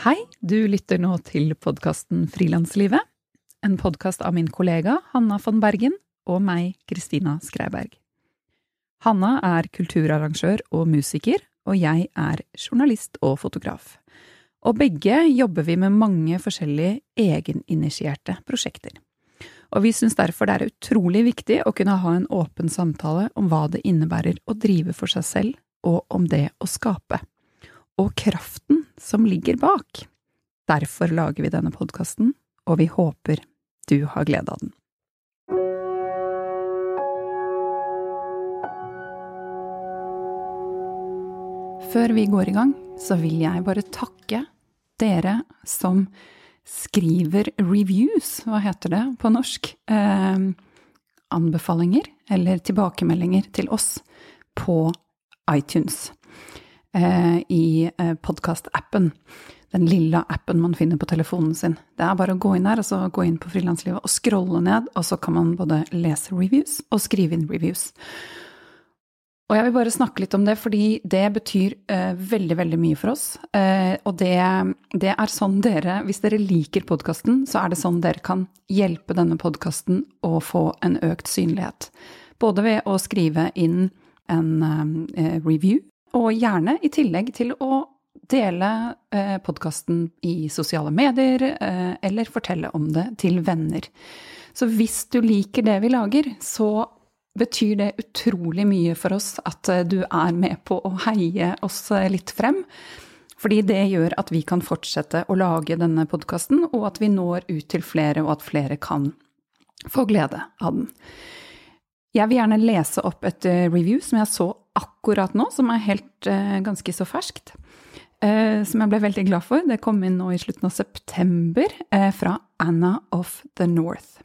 Hei, du lytter nå til podkasten Frilanslivet. En podkast av min kollega Hanna von Bergen og meg, Kristina Skreiberg. Hanna er kulturarrangør og musiker, og jeg er journalist og fotograf. Og begge jobber vi med mange forskjellige egeninitierte prosjekter. Og vi syns derfor det er utrolig viktig å kunne ha en åpen samtale om hva det innebærer å drive for seg selv, og om det å skape. Og kraften som ligger bak. Derfor lager vi denne podkasten, og vi håper du har glede av den. Før vi går i gang, så vil jeg bare takke dere som skriver reviews, hva heter det på norsk? Eh, anbefalinger eller tilbakemeldinger til oss på iTunes. Eh, I eh, podkastappen. Den lille appen man finner på telefonen sin. Det er bare å gå inn her, og så gå inn på Frilanslivet og scrolle ned, og så kan man både lese reviews og skrive inn reviews. Og jeg vil bare snakke litt om det, fordi det betyr uh, veldig, veldig mye for oss. Uh, og det, det, er sånn dere, hvis dere liker podkasten, så er det sånn dere kan hjelpe denne podkasten å få en økt synlighet. Både ved å skrive inn en uh, review, og gjerne i tillegg til å dele eh, podkasten i sosiale medier, eh, eller fortelle om det til venner. Så hvis du liker det vi lager, så betyr det utrolig mye for oss at eh, du er med på å heie oss eh, litt frem. Fordi det gjør at vi kan fortsette å lage denne podkasten, og at vi når ut til flere, og at flere kan få glede av den. Jeg vil gjerne lese opp et eh, review som jeg så akkurat nå, som er helt ganske så ferskt. Som jeg ble veldig glad for. Det kom inn nå i slutten av september, fra Anna of the North.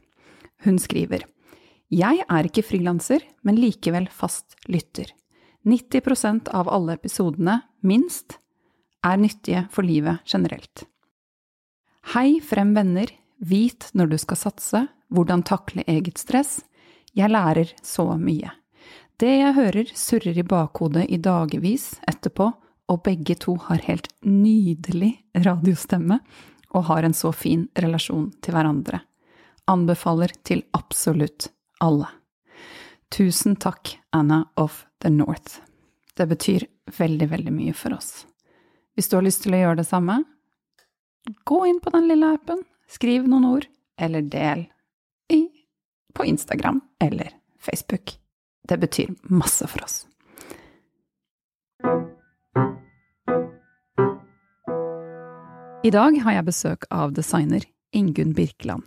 Hun skriver jeg er ikke frilanser, men likevel fast lytter. 90% av alle episodene, minst, er nyttige for livet generelt. Hei frem, venner, vit når du skal satse, hvordan takle eget stress. Jeg lærer så mye. Det jeg hører surrer i bakhodet i dagevis etterpå, og begge to har helt nydelig radiostemme og har en så fin relasjon til hverandre. Anbefaler til absolutt alle. Tusen takk, Anna of the North. Det betyr veldig, veldig mye for oss. Hvis du har lyst til å gjøre det samme, gå inn på den lille appen, skriv noen ord, eller del på Instagram eller Facebook. Det betyr masse for oss. I dag har jeg besøk av designer Ingunn Birkeland.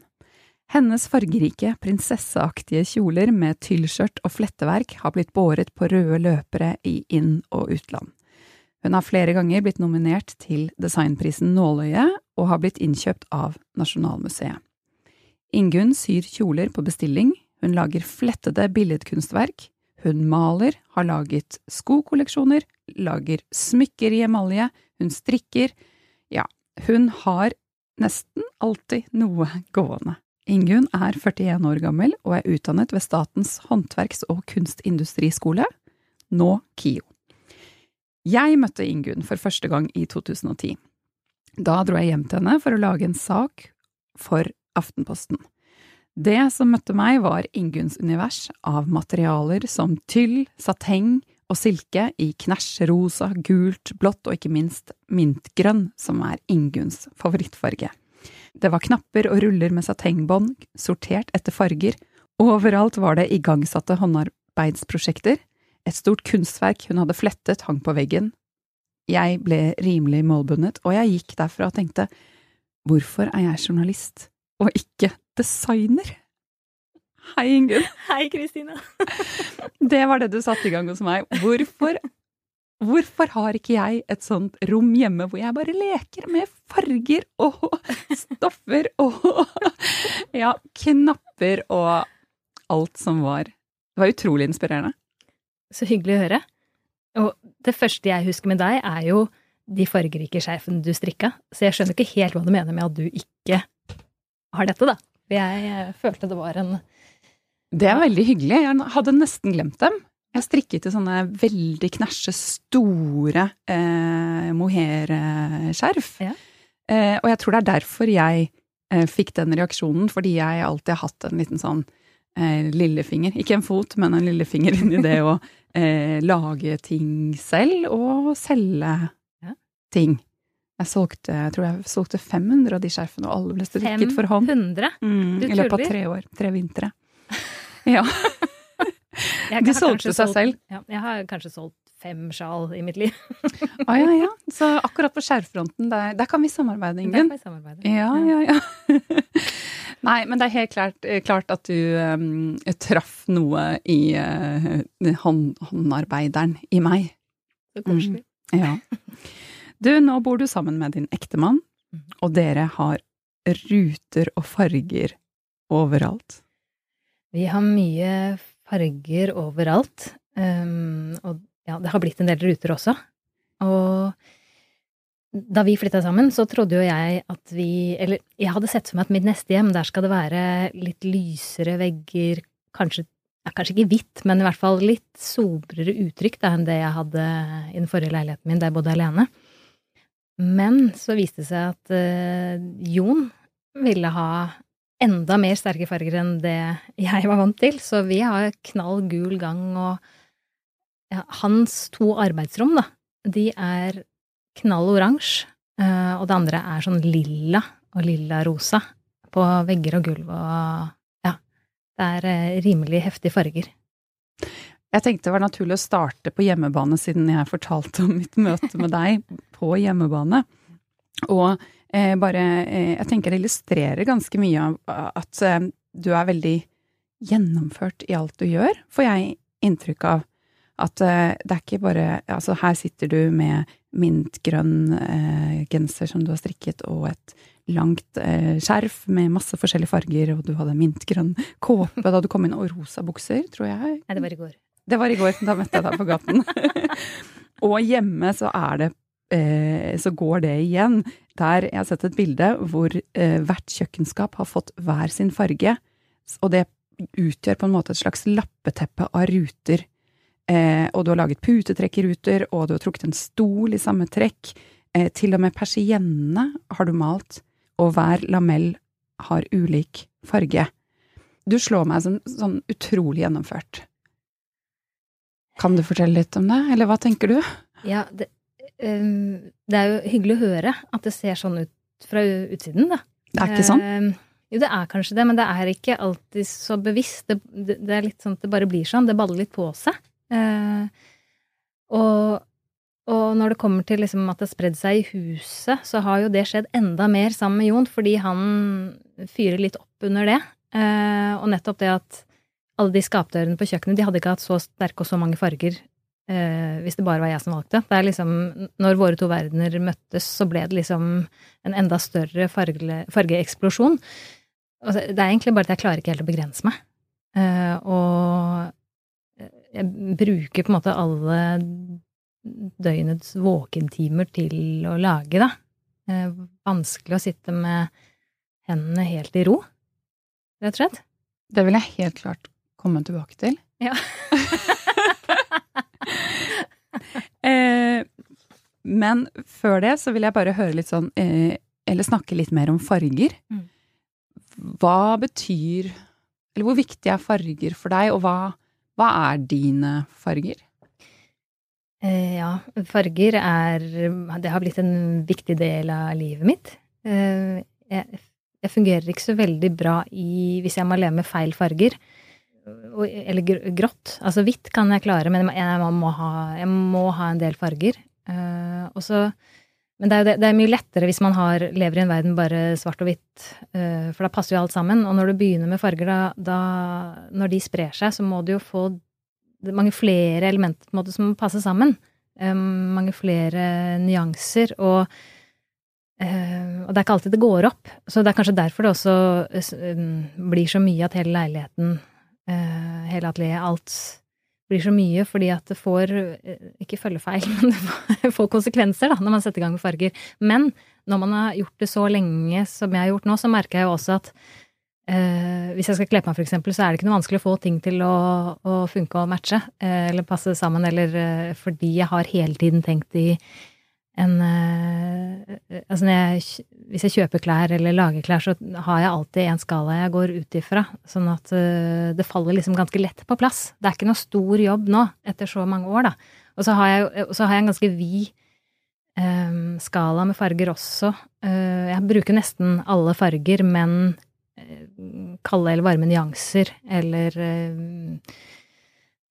Hennes fargerike, prinsesseaktige kjoler med tyllskjørt og fletteverk har blitt båret på røde løpere i inn- og utland. Hun har flere ganger blitt nominert til designprisen Nåløye og har blitt innkjøpt av Nasjonalmuseet. Ingunn syr kjoler på bestilling, hun lager flettede billedkunstverk, hun maler, har laget skokolleksjoner, lager smykker i emalje, hun strikker… Ja, hun har nesten alltid noe gående. Ingunn er 41 år gammel og er utdannet ved Statens håndverks- og kunstindustriskole, nå KIO. Jeg møtte Ingunn for første gang i 2010. Da dro jeg hjem til henne for å lage en sak for Aftenposten. Det som møtte meg, var Ingunns univers av materialer som tyll, sateng og silke i knæsj rosa, gult, blått og ikke minst mintgrønn, som er Ingunns favorittfarge. Det var knapper og ruller med satengbånd, sortert etter farger, overalt var det igangsatte håndarbeidsprosjekter, et stort kunstverk hun hadde flettet hang på veggen. Jeg ble rimelig målbundet, og jeg gikk derfra og tenkte, hvorfor er jeg journalist og ikke designer? Hei, Ingunn. Hei, Kristina. det var det du satte i gang hos meg. Hvorfor Hvorfor har ikke jeg et sånt rom hjemme hvor jeg bare leker med farger og stoffer og ja, knapper og alt som var. Det var utrolig inspirerende. Så hyggelig å høre. Og det første jeg husker med deg, er jo de fargerike skjerfene du strikka, så jeg skjønner ikke helt hva du mener med at du ikke har dette, da. Jeg eh, følte det var en Det er veldig hyggelig. Jeg hadde nesten glemt dem. Jeg strikket i sånne veldig knæsje store eh, mohairskjerf. Ja. Eh, og jeg tror det er derfor jeg eh, fikk den reaksjonen, fordi jeg alltid har hatt en liten sånn eh, lillefinger. Ikke en fot, men en lillefinger inni det å eh, lage ting selv og selge Ja. ting. Jeg solgte, jeg tror jeg solgte 500 av de skjerfene, og alle ble strikket for hånd. 500? Mm, I løpet av tre år. Tre vintre. Ja. De solgte seg solgt- selv. Ja, jeg har kanskje solgt fem sjal i mitt liv. ah, ja, ja. Så akkurat på skjærfronten, der, der kan vi samarbeide, Der Ingunn. vi samarbeide. Ja, ja, ja. Nei, men det er helt klart, eh, klart at du um, traff noe i uh, hånd, håndarbeideren i meg. Så koselig. Ja. Du, nå bor du sammen med din ektemann, Mhm. og dere har ruter og farger overalt. Vi har mye farger overalt. Um, og ja, det har blitt en del ruter også. Og da vi flytta sammen, så trodde jo jeg at vi Eller jeg hadde sett for meg at mitt neste hjem, der skal det være litt lysere vegger, kanskje ja, Kanskje ikke hvitt, men i hvert fall litt sobrere uttrykk da, enn det jeg hadde i den forrige leiligheten min, der jeg bodde alene. Men så viste det seg at eh, Jon ville ha enda mer sterke farger enn det jeg var vant til, så vi har knall gul gang og ja, hans to arbeidsrom, da, de er knall oransje, eh, og det andre er sånn lilla og lilla-rosa på vegger og gulv og ja, det er eh, rimelig heftige farger. Jeg tenkte det var naturlig å starte på hjemmebane, siden jeg fortalte om mitt møte med deg på hjemmebane. Og eh, bare eh, Jeg tenker det illustrerer ganske mye av at eh, du er veldig gjennomført i alt du gjør, får jeg inntrykk av. At eh, det er ikke bare Altså, her sitter du med mintgrønn eh, genser som du har strikket, og et langt eh, skjerf med masse forskjellige farger, og du hadde mintgrønn kåpe da du kom inn, og rosa bukser, tror jeg. Nei, det var i går. Det var i går, da møtte jeg deg på gaten. og hjemme så er det eh, Så går det igjen. Der jeg har sett et bilde hvor eh, hvert kjøkkenskap har fått hver sin farge, og det utgjør på en måte et slags lappeteppe av ruter. Eh, og du har laget putetrekk i ruter, og du har trukket en stol i samme trekk. Eh, til og med persiennene har du malt, og hver lamell har ulik farge. Du slår meg som sånn utrolig gjennomført. Kan du fortelle litt om det, eller hva tenker du? Ja, det, um, det er jo hyggelig å høre at det ser sånn ut fra utsiden, da. Det er ikke sånn? Ehm, jo, det er kanskje det, men det er ikke alltid så bevisst. Det, det, det er litt sånn at det bare blir sånn. Det baller litt på seg. Uh, og, og når det kommer til liksom at det har spredd seg i huset, så har jo det skjedd enda mer sammen med Jon, fordi han fyrer litt opp under det. Uh, og nettopp det at alle de skapdørene på kjøkkenet, de hadde ikke hatt så sterke og så mange farger eh, hvis det bare var jeg som valgte. Det er liksom, når våre to verdener møttes, så ble det liksom en enda større farge, fargeeksplosjon. Det er egentlig bare at jeg klarer ikke helt å begrense meg. Eh, og jeg bruker på en måte alle døgnets våkentimer til å lage, da. Eh, vanskelig å sitte med hendene helt i ro, rett og slett. Det vil jeg helt klart komme tilbake til. Ja. eh, men før det så vil jeg bare høre litt sånn eh, Eller snakke litt mer om farger. Mm. Hva betyr Eller hvor viktig er farger for deg, og hva, hva er dine farger? Eh, ja, farger er Det har blitt en viktig del av livet mitt. Eh, jeg, jeg fungerer ikke så veldig bra i hvis jeg må leve med feil farger. Eller gr- grått. Altså hvitt kan jeg klare, men jeg må ha, jeg må ha en del farger. Uh, og så men det er, det, det er mye lettere hvis man har, lever i en verden bare svart og hvitt, uh, for da passer jo alt sammen. Og når du begynner med farger, da, da Når de sprer seg, så må du jo få mange flere elementer måte, som må passe sammen. Um, mange flere nyanser. Og, uh, og det er ikke alltid det går opp. Så det er kanskje derfor det også eh, um, blir så mye at hele leiligheten, eh, hele atelieret, alt blir så mye fordi at det får eh, Ikke følgefeil, men det får konsekvenser da, når man setter i gang med farger. Men når man har gjort det så lenge som jeg har gjort nå, så merker jeg jo også at Eh, hvis jeg skal kle på meg, for eksempel, så er det ikke noe vanskelig å få ting til å, å funke og matche, eh, eller passe sammen, eller eh, fordi jeg har hele tiden tenkt i en eh, Altså jeg, hvis jeg kjøper klær eller lager klær, så har jeg alltid en skala jeg går ut ifra, sånn at uh, det faller liksom ganske lett på plass. Det er ikke noe stor jobb nå, etter så mange år, da. Og så har jeg, så har jeg en ganske vid um, skala med farger også. Uh, jeg bruker nesten alle farger, men uh, kalde eller varme nyanser, eller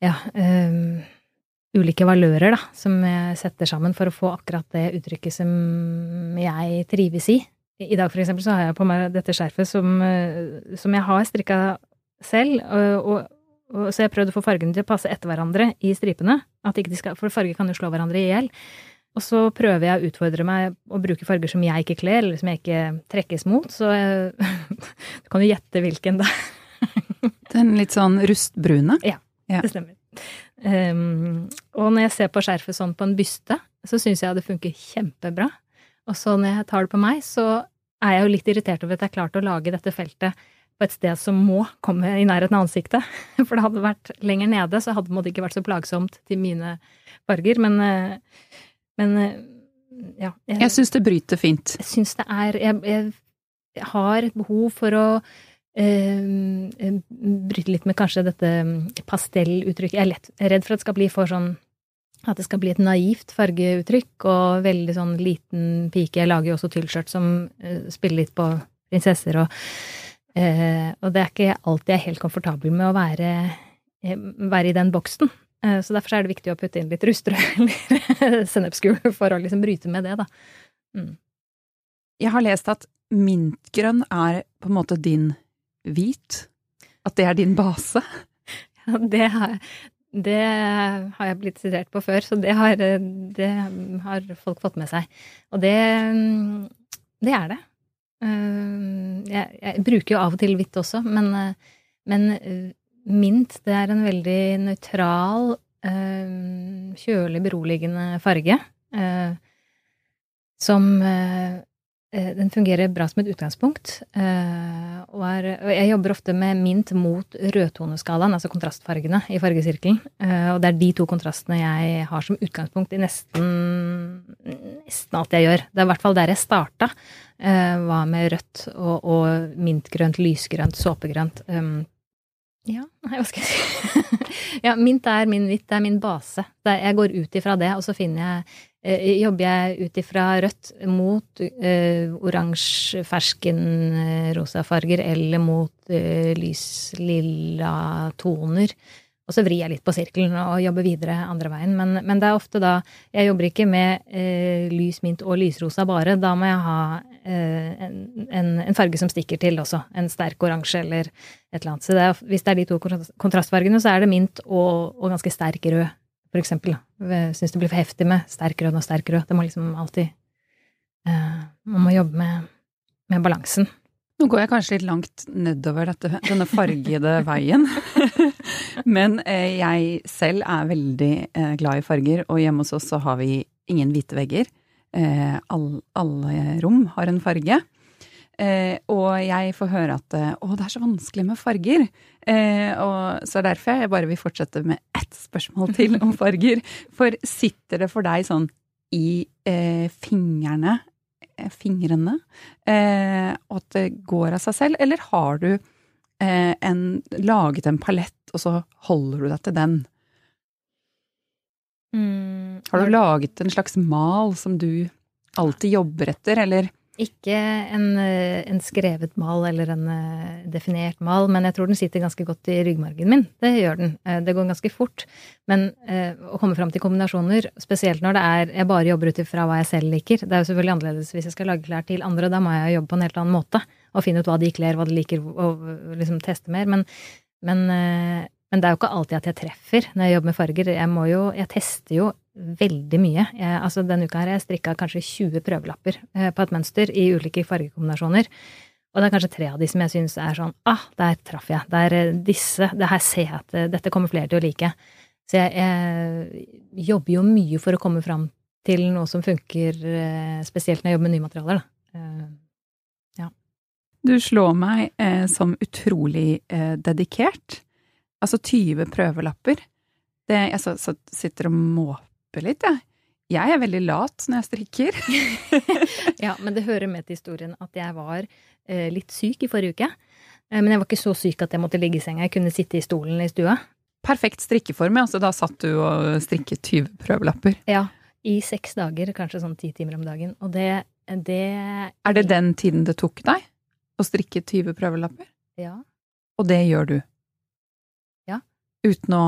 ja um, ulike valører, da, som jeg setter sammen for å få akkurat det uttrykket som jeg trives i. I dag, for eksempel, så har jeg på meg dette skjerfet som, eh, som jeg har strikka selv, og, og, så jeg har prøvd å få fargene til å passe etter hverandre i stripene, skal, for farger kan jo slå hverandre i hjel. Og så prøver jeg å utfordre meg å bruke farger som jeg ikke kler, eller som jeg ikke trekkes mot, så jeg, du kan jo gjette hvilken, da. Den litt sånn rustbrune? Ja, ja. det stemmer. Um, og når jeg ser på skjerfet sånn på en byste, så syns jeg det funker kjempebra. Og så når jeg tar det på meg, så er jeg jo litt irritert over at jeg har klart å lage dette feltet på et sted som må komme i nærheten av ansiktet. For det hadde vært lenger nede, så hadde det ikke vært så plagsomt til mine farger. Men, eh, men eh, ja. Jeg, jeg syns det bryter fint. Jeg syns det er jeg, jeg har et behov for å bryte litt med kanskje dette mm, pastelluttrykket. Jeg er lett redd for at det skal bli for sånn at det skal bli et naivt fargeuttrykk og veldig sånn liten pike. Jeg lager jo også tyllskjørt som uh, spiller litt på prinsesser og uh, Og det er ikke alltid jeg er helt komfortabel med å være, være i den boksen. så derfor er det viktig å putte inn litt rustrød eller sennepsgul for å liksom bryte med det, da. Mm. Jeg har lest at mintgrønn er på en måte din hvit? At det er din base? Ja, det har, det har jeg blitt sitert på før, så det har, det har, folk fått med seg. Og det, det er det. Eh, jeg, jeg, bruker jo av og til hvitt også, men, men mint, det er en veldig nøytral, eh, kjølig, beroligende farge. Eh, som Eh, den fungerer bra som et utgangspunkt. Eh, og, er, jeg jobber ofte med mint mot rødtoneskalaen, altså kontrastfargene i fargesirkelen. Eh, og det er de to kontrastene jeg har som utgangspunkt i nesten, nesten alt jeg gjør. Det er i hvert fall der jeg starta, var med rødt og, og mintgrønt, lysgrønt, såpegrønt. Ja, nei, hva skal jeg si? ja, mint er min hvitt, det er min base. jeg går ut ifra det, og så finner jeg Eh, jobber jeg ut ifra rødt mot eh, oransje, fersken, eh, rosa farger eller mot eh, lys toner. Og så vrir jeg litt på sirkelen og jobber videre andre veien. Men, men det er ofte da Jeg jobber ikke med eh, lys mint og lysrosa bare. Da må jeg ha eh, en, en, en, farge som stikker til også. En sterk oransje eller et eller annet. Så det er, hvis det er de to kontrastfargene, så er det mint og, og ganske sterk rød for eksempel. Syns det blir for heftig med sterk rød og sterk rød. Det må liksom alltid eh, Man må jobbe med, med, balansen. Nå går jeg kanskje litt langt nedover dette, denne fargede veien. Men eh, jeg selv er veldig eh, glad i farger, og hjemme hos oss så har vi ingen hvite vegger. Eh, all, alle rom har en farge. Eh, og jeg får høre at eh, å, det er så vanskelig med farger. Eh, og så er derfor jeg bare vil fortsette med ett spørsmål til om farger. For sitter det for deg sånn i eh, fingrene, eh, fingrene, eh, at det går av seg selv, eller har du en, laget en palett, og så holder du deg til den? Mm, har du laget en slags mal som du alltid jobber etter, eller? Ikke en, eh, en, skrevet mal eller en uh, definert mal, men jeg tror den sitter ganske godt i ryggmargen min. Det gjør den. Uh, det går ganske fort. Men å komme fram til kombinasjoner, spesielt når det er jeg bare jobber ut ifra hva jeg selv liker Det er jo selvfølgelig annerledes hvis jeg skal lage klær til andre, da må jeg jobbe på en helt annen måte. Og finne ut hva de kler, hva de liker, og liksom teste mer. Men, men, men det er jo ikke alltid at jeg treffer når jeg jobber med farger. Jeg må jo Jeg tester jo veldig mye. Jeg, altså Denne uka har jeg strikka kanskje 20 prøvelapper eh, på et mønster i ulike fargekombinasjoner. Og det er kanskje tre av de som jeg syns er sånn ah, der traff jeg. Det er eh, disse, det her ser jeg at eh, dette kommer flere til å like. Så jeg, jeg jobber jo mye for å komme fram til noe som funker, spesielt når jeg jobber med nye materialer, da. Ja. Du slår meg eh, som utrolig eh, dedikert. Altså 20 prøvelapper. Det, jeg så, så sitter og måper litt, jeg. Jeg er veldig lat når jeg strikker. Ja, men det hører med til historien at jeg var eh, litt syk i forrige uke. Eh, men jeg var ikke så syk at jeg måtte ligge i senga. Jeg kunne sitte i stolen i stua. Perfekt strikkeform, ja. Så da satt du og strikket 20 prøvelapper. Ja, i seks dager, kanskje sånn ti timer om dagen. Og det, det Er det den tiden det tok deg å strikke 20 prøvelapper? Ja. Og det gjør du? Ja. Uten å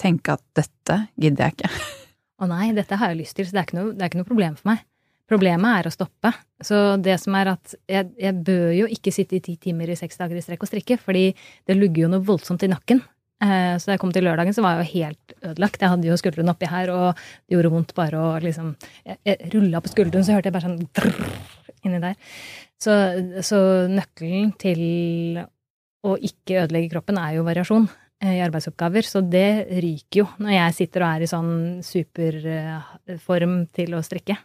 tenke at dette gidder jeg ikke. Å nei, dette har jeg lyst til, så det er ikke noe, er ikke noe problem for meg. Problemet er å stoppe. Så det som er at jeg, jeg bør jo ikke sitte i ti timer i seks dager i strekk og strikke, fordi det lugger jo noe voldsomt i nakken. Eh, Så da jeg kom til lørdagen, så var jeg jo helt ødelagt. Jeg hadde jo skuldrene oppi her, og det gjorde vondt bare å liksom Jeg, jeg rulla på skulderen, så hørte jeg bare sånn drrr inni der. Så, så nøkkelen til å ikke ødelegge kroppen er jo variasjon i arbeidsoppgaver. Så det ryker jo når jeg sitter og er i sånn superform til å strikke.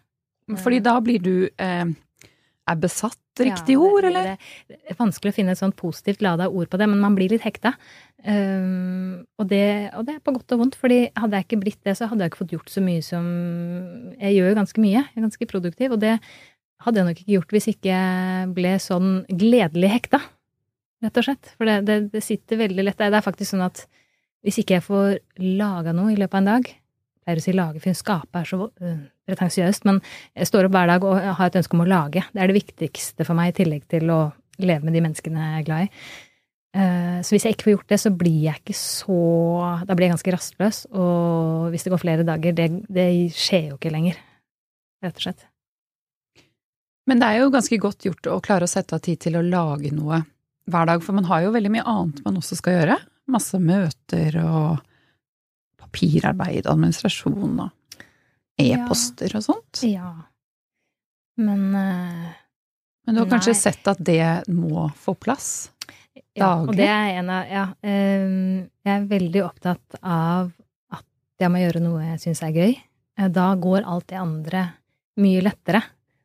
Fordi da blir du eh, Er besatt riktig Ja, ord, eller? Det, er vanskelig å finne et sånn positivt lada ord på det, men man blir litt hekta. Um, og, det, og det er på godt og vondt, fordi hadde jeg ikke blitt det, så hadde jeg ikke fått gjort så mye som Jeg gjør jo ganske mye, jeg er ganske produktiv, og det hadde jeg nok ikke gjort hvis ikke jeg ble sånn gledelig hekta, rett og slett. For det, det, det sitter veldig lett. Det er faktisk sånn at hvis ikke jeg får laga noe i løpet av en dag jeg pleier å si lage, for skape er så øh, pretensiøst, men jeg står opp hver dag og har et ønske om å lage. Det er det viktigste for meg, i tillegg til å leve med de menneskene jeg er glad i. Eh, Så hvis jeg ikke får gjort det, så blir jeg ikke så Da blir jeg ganske rastløs. Og hvis det går flere dager, det, det skjer jo ikke lenger. Rett og slett. Men det er jo ganske godt gjort å klare å sette av tid til å lage noe hver dag, for man har jo veldig mye annet man også skal gjøre. Masse møter og papirarbeid, administrasjon og e-poster og sånt. Ja. Men uh, Men du har kanskje sett at det må få plass? Ja, og det er en av Ja. Uh, jeg er veldig opptatt av at jeg må gjøre noe jeg syns er gøy. Eh, Da går alt det andre mye lettere.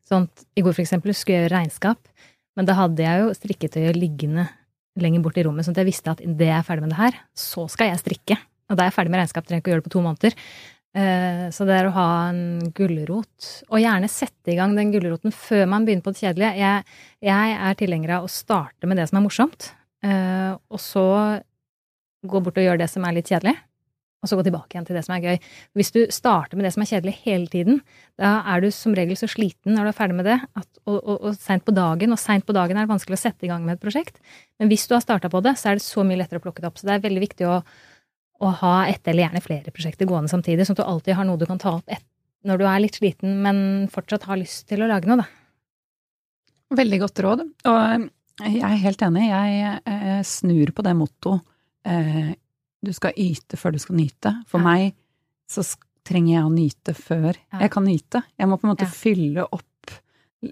Sånn at i går for eksempel skulle jeg gjøre regnskap, men da hadde jeg jo strikketøyet liggende lenger bort i rommet, sånn at jeg visste at idet jeg er ferdig med det her, så skal jeg strikke. Og da er jeg ferdig med regnskap, trenger ikke å gjøre det på to måneder. Eh, Så det er å ha en gulrot, og gjerne sette i gang den gulroten før man begynner på det kjedelige. Jeg, jeg er tilhenger av å starte med det som er morsomt, eh, og så gå bort og gjøre det som er litt kjedelig, og så gå tilbake igjen til det som er gøy. Hvis du starter med det som er kjedelig hele tiden, da er du som regel så sliten når du er ferdig med det, at, og, og, og seint på dagen, og seint på dagen er det vanskelig å sette i gang med et prosjekt. Men hvis du har starta på det, så er det så mye lettere å plukke det opp. Så det er veldig viktig å, å ha ett eller gjerne flere prosjekter gående samtidig, sånn at du alltid har noe du kan ta opp et, når du er litt sliten, men fortsatt har lyst til å lage noe, da. Veldig godt råd. Og eh, jeg er helt enig. Jeg eh, snur på det mottoet eh, du skal yte før du skal nyte. For Ja. meg så trenger jeg å nyte før Ja. jeg kan nyte. Jeg må på en måte Ja. fylle opp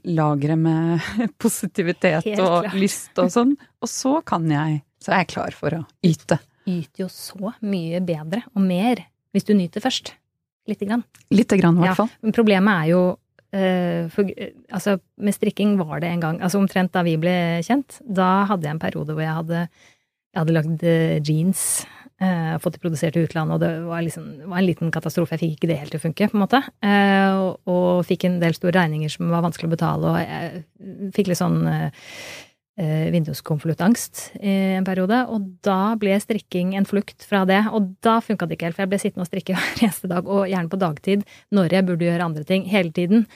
lageret med positivitet Helt og klart. lyst og sånn, og så kan jeg Så er jeg klar for å yte. Yter jo så mye bedre og mer hvis du nyter først. Lite grann. Lite grann, i hvert fall. Men problemet er jo eh, for, eh, altså, med strikking var det en gang Altså omtrent da vi ble kjent, da hadde jeg en periode hvor jeg hadde, jeg hadde lagd eh, jeans. Eh, fått det produsert i utlandet, og det var, liksom, var en liten katastrofe. Jeg fikk ikke det helt til å funke, på en måte. Eh, og, og fikk en del store regninger som var vanskelig å betale, og jeg fikk litt sånn eh, eh, vinduskonvoluttangst i en periode. Og da ble strikking en flukt fra det. Og da funka det ikke helt, for jeg ble sittende og strikke hver eneste dag, og gjerne på dagtid, når jeg burde gjøre andre ting, hele tiden.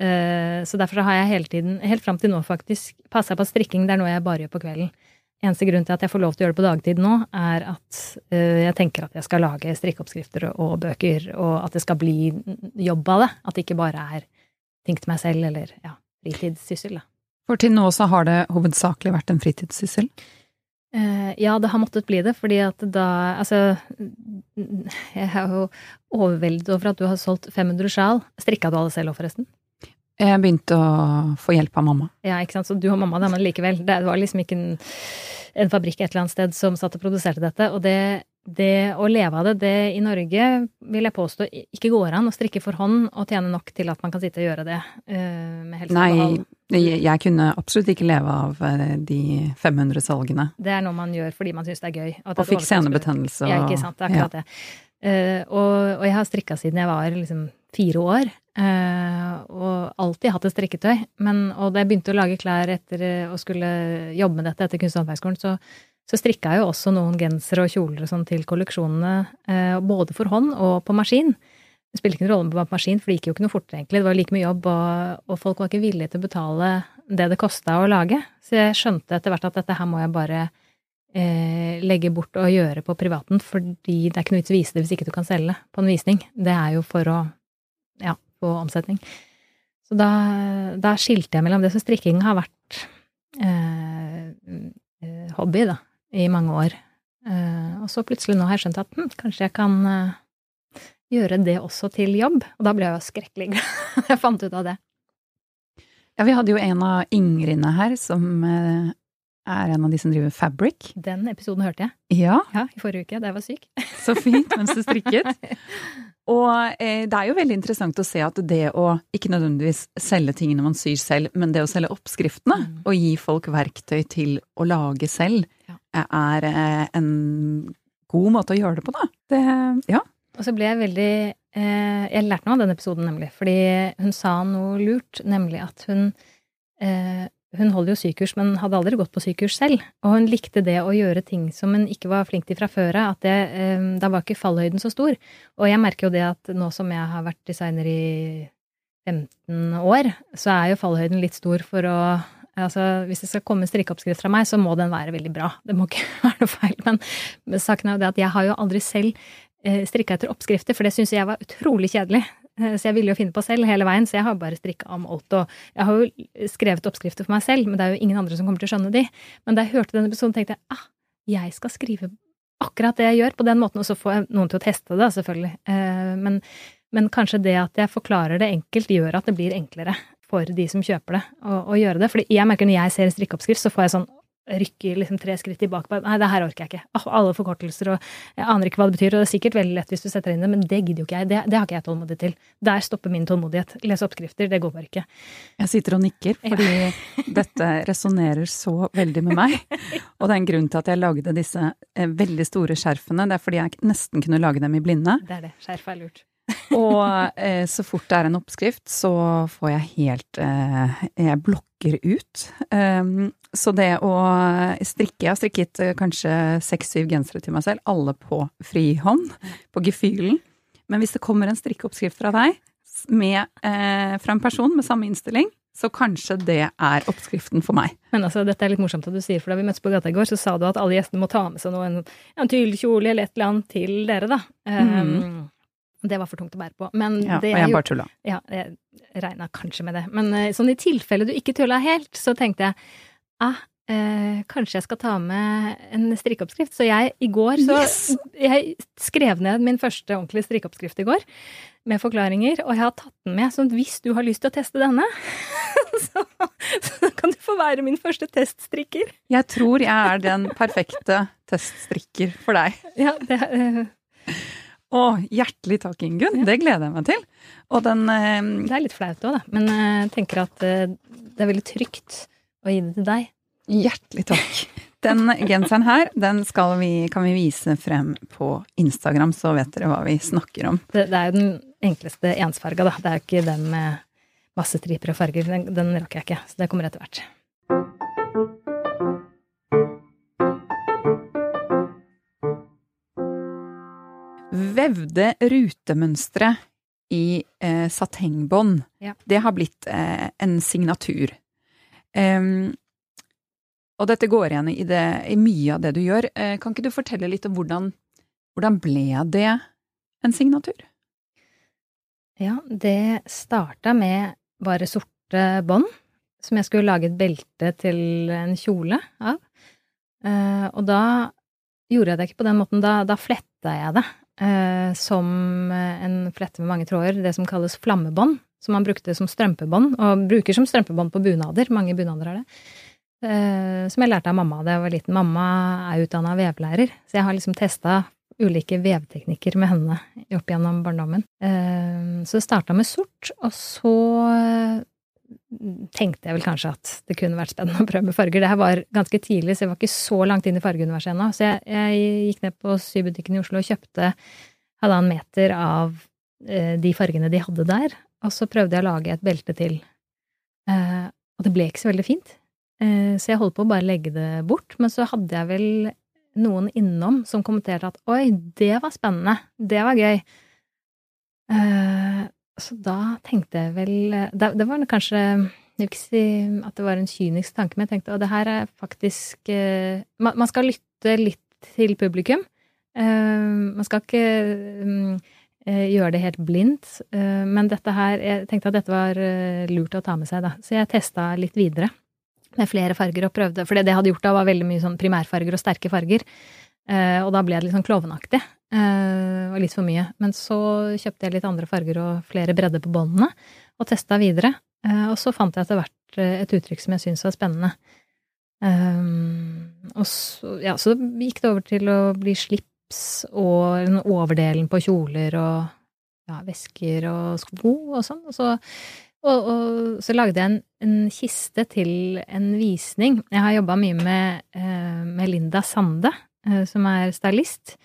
Eh, Så derfor har jeg hele tiden, helt fram til nå faktisk, passa på at strikking det er noe jeg bare gjør på kvelden. Eneste grunn til at jeg får lov til å gjøre det på dagtid nå, er at uh, jeg tenker at jeg skal lage strikkeoppskrifter og bøker, og at det skal bli jobb av det. At det ikke bare er ting til meg selv, eller ja, fritidssyssel, da. For til nå så har det hovedsakelig vært en fritidssyssel. Uh, ja, det har måttet bli det, fordi at da Altså, jeg er jo overveldet over at du har solgt 500 sjal. Strikka du alle selv òg, forresten? Jeg begynte å få hjelp av mamma. Ja, ikke sant. Så du og mamma, da, men likevel. Det var liksom ikke en, en fabrikk et eller annet sted som satt og produserte dette. Og det, det å leve av det, det i Norge vil jeg påstå ikke går an å strikke for hånd og tjene nok til at man kan sitte og gjøre det eh, med helse Nei, jeg, jeg kunne absolutt ikke leve av eh, de 500 salgene. Det er noe man gjør fordi man syns det er gøy. at er Og fikk senebetennelse og Ja, ikke sant. Det er akkurat det. Uh, og, og jeg har strikka siden jeg var liksom fire år. Eh, og alltid hatt et strikketøy. Men, og da jeg begynte å lage klær etter eh, å skulle jobbe med dette etter Kunst- og håndverkskolen, så, så strikka jeg jo også noen gensere og kjoler og sånn til kolleksjonene, eh, både for hånd og på maskin. Det spilte ikke noen rolle på maskin, for det gikk jo ikke noe fortere, egentlig. Det var like mye jobb, og, og folk var ikke villige til å betale det det kosta å lage. Så jeg skjønte etter hvert at dette her må jeg bare eh, legge bort og gjøre på privaten, fordi det er ikke noe vits å vise det hvis ikke du kan selge på en visning. Det er jo for å ja, få omsetning. Så da, da skilte jeg mellom det. Så strikking har vært eh, eh, hobby, da, i mange år. Eh, og så plutselig nå har jeg skjønt at hm, kanskje jeg kan eh, gjøre det også til jobb. Og da ble jeg jo skrekkelig glad jeg fant ut av det. Ja, vi hadde jo en av Ingridene her som eh, er en av de som driver Fabric. Den episoden hørte jeg. Ja, Ja, i forrige uke, da jeg var syk. så fint mens du strikket. Og eh, det er jo veldig interessant å se at det å ikke nødvendigvis selge tingene man syr selv, men det å selge oppskriftene Mm. og gi folk verktøy til å lage selv, Ja. eh, er eh, en god måte å gjøre det på, da. Det, ja. Og så ble jeg veldig eh, Jeg lærte noe av den episoden, nemlig. Fordi hun sa noe lurt, nemlig at hun eh, Hun holder jo sykurs, men hadde aldri gått på sykurs selv. Og hun likte det å gjøre ting som hun ikke var flink til fra før av. At det, eh, da var ikke fallhøyden så stor. Og jeg merker jo det at nå som jeg har vært designer i 15 år, så er jo fallhøyden litt stor for å Altså, hvis det skal komme en strikkeoppskrift fra meg, så må den være veldig bra. Det må ikke være noe feil. Men, men saken er jo det at jeg har jo aldri selv eh, strikka etter oppskrifter, for det syns jeg var utrolig kjedelig. Eh, Så jeg ville jo finne på selv hele veien, så jeg har bare strikka om alt. Og jeg har jo skrevet oppskrifter for meg selv, men det er jo ingen andre som kommer til å skjønne de. Men da jeg hørte denne episoden, tenkte jeg ah, jeg skal skrive akkurat det jeg gjør, på den måten, og så får jeg noen til å teste det, selvfølgelig. Eh, Men, men kanskje det at jeg forklarer det enkelt, gjør at det blir enklere for de som kjøper det, å, gjøre det. Fordi jeg merker når jeg ser en strikkeoppskrift, så får jeg sånn rykker liksom tre skritt tilbake. på. Nei, det her orker jeg ikke. Alle forkortelser, og jeg aner ikke hva det betyr. Og det er sikkert veldig lett hvis du setter inn det, men det gidder jo ikke jeg. Det, det har ikke jeg tålmodighet til. Der stopper min tålmodighet. Lese oppskrifter, det går bare ikke. Jeg sitter og nikker, fordi dette resonnerer så veldig med meg. Og det er en grunn til at jeg lagde disse eh, veldig store skjerfene. Det er fordi jeg nesten kunne lage dem i blinde. Det er det. Skjerf er lurt. Og eh, så fort det er en oppskrift, så får jeg helt eh, Jeg blokker ut. Um, så det å strikke Jeg har strikket eh, kanskje seks-syv gensere til meg selv, alle på frihånd, på gefühlen. Men hvis det kommer en strikkeoppskrift fra deg, med, eh, fra en person med samme innstilling, så kanskje det er oppskriften for meg. Men altså, dette er litt morsomt at du sier, for da vi møttes på gata i går, så sa du at alle gjestene må ta med seg noe, en, en tyllkjole eller et eller annet til dere, da. Um, Det var for tungt å bære på. Men Ja, og det jeg jeg bare tulla. Ja, jeg regna kanskje med det. Men eh, sånn i tilfelle du ikke tulla helt, så tenkte jeg ah, eh, kanskje jeg skal ta med en strikkeoppskrift. Så jeg i går så Yes! Jeg skrev ned min første ordentlige strikkeoppskrift i går, med forklaringer, og jeg har tatt den med. Så hvis du har lyst til å teste denne, så, så kan du få være min første teststrikker. Jeg tror jeg er den perfekte teststrikker for deg. Ja, det, eh, Å, hjertelig takk, Ingunn. Det gleder jeg meg til. Og den eh, det er litt flaut òg, da. Men eh, jeg tenker at eh, det er veldig trygt å gi det til deg. Hjertelig takk. Den genseren her, den skal vi, kan vi vise frem på Instagram, så vet dere hva vi snakker om. Det, det er jo den enkleste ensfarga, da. Det er jo ikke den med masse striper og farger. Den, den rakk jeg ikke, så det kommer etter hvert. Vevde rutemønstre i eh, satengbånd, Ja. det har blitt eh, en signatur. Um, og dette går igjen i, det, i mye av det du gjør. Eh, kan ikke du fortelle litt om hvordan, hvordan ble det en signatur? Ja, det starta med bare sorte bånd, som jeg skulle lage et belte til en kjole av. Eh, og da gjorde jeg det ikke på den måten, da, da fletta jeg det eh, som en flette med mange tråder, det som kalles flammebånd, som man brukte som strømpebånd, og bruker som strømpebånd på bunader, mange bunader har det. Eh, som jeg lærte av mamma da jeg var liten. Mamma er utdanna vevlærer, så jeg har liksom testa ulike vevteknikker med henne opp gjennom barndommen. Eh, Så det starta med sort, og så eh, tenkte jeg vel kanskje at det kunne vært spennende å prøve med farger. Det her var ganske tidlig, så jeg var ikke så langt inn i fargeuniverset ennå. Så jeg, jeg gikk ned på sybutikken i Oslo og kjøpte halvannen meter av eh, de fargene de hadde der, og så prøvde jeg å lage et belte til. Eh, og det ble ikke så veldig fint, eh, så jeg holdt på å bare legge det bort. Men så hadde jeg vel noen innom som kommenterte at oi, det var spennende, det var gøy. Eh, så da tenkte jeg vel Det, det var kanskje jeg vil ikke si at det var en kynisk tanke, men jeg tenkte at det her er faktisk uh, man, man, skal lytte litt til publikum. Uh, man skal ikke um, gjøre det helt blindt, eh, men dette her Jeg tenkte at dette var eh, lurt å ta med seg, da. Så jeg testa litt videre med flere farger og prøvde For det jeg hadde gjort da, var veldig mye sånn primærfarger og sterke farger. Uh, og da ble det litt sånn klovnaktig. Uh, og litt for mye. Men så kjøpte jeg litt andre farger og flere bredder på båndene, og testa videre. Uh, og så fant jeg etter hvert et uttrykk som jeg syntes var spennende. og så, ja, så gikk det over til å bli slips og overdelen på kjoler og ja, vesker og sko og sånn. Og så og, og, så lagde jeg en, en, kiste til en visning. Jeg har jobba mye med, uh, med, Linda Sande, eh, som er stylist.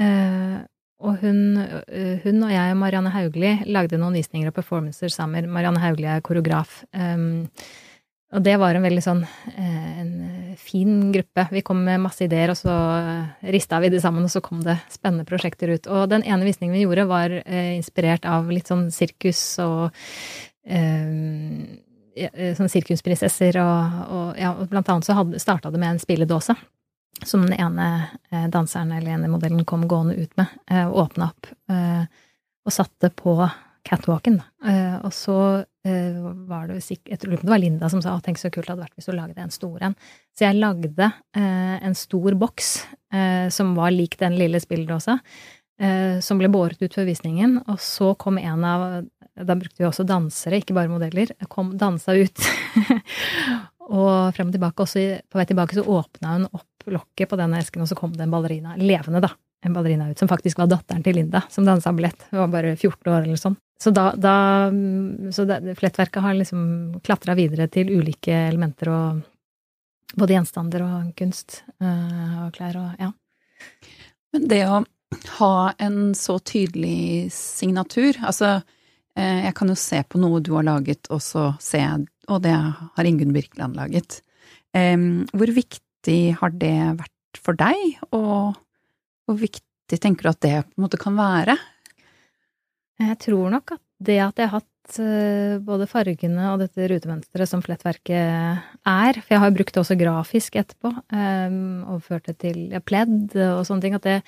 Eh, og hun, hun, og jeg og Marianne Hauglie lagde noen visninger og performancer sammen. Marianne Hauglie er koreograf. og det var en veldig sånn en fin gruppe. Vi kom med masse ideer, og så rista vi det sammen, og så kom det spennende prosjekter ut. Og den ene visningen vi gjorde, var inspirert av litt sånn sirkus og eh, sånne sirkusprinsesser, og, og, ja, blant annet så starta det med en spilledåse. Som den ene eh, danseren eller ene modellen kom gående ut med, eh, og åpna opp. Eh, og satte på catwalken. Og så var det sikkert Jeg tror det var Linda som sa 'tenk så kult det hadde vært hvis du lagde en stor en'. Så jeg lagde en stor boks som var lik den lille spilledåsa. Som ble båret ut før visningen, og så kom en av da brukte vi også dansere, ikke bare modeller. Kom, dansa ut. og frem og tilbake, også på vei tilbake så åpna hun opp lokket på denne esken, og så kom det en ballerina, levende, da. En ballerina ut, som faktisk var datteren til Linda, som dansa ballett. Hun var bare 14 år eller sånn. Så da, da Så det, flettverket har liksom klatra videre til ulike elementer og både gjenstander og kunst øh, og klær og ja. Men det å ha en så tydelig signatur, altså Eh, jeg kan jo se på noe du har laget, og så se Og det har Ingunn Birkeland laget. Hvor viktig har det vært for deg, og hvor viktig tenker du at det på en måte kan være? Jeg tror nok at det at jeg har hatt eh, både fargene og dette rutemønsteret som flettverket er, for jeg har brukt det også grafisk etterpå, overført det til ja, pledd og sånne ting, at det,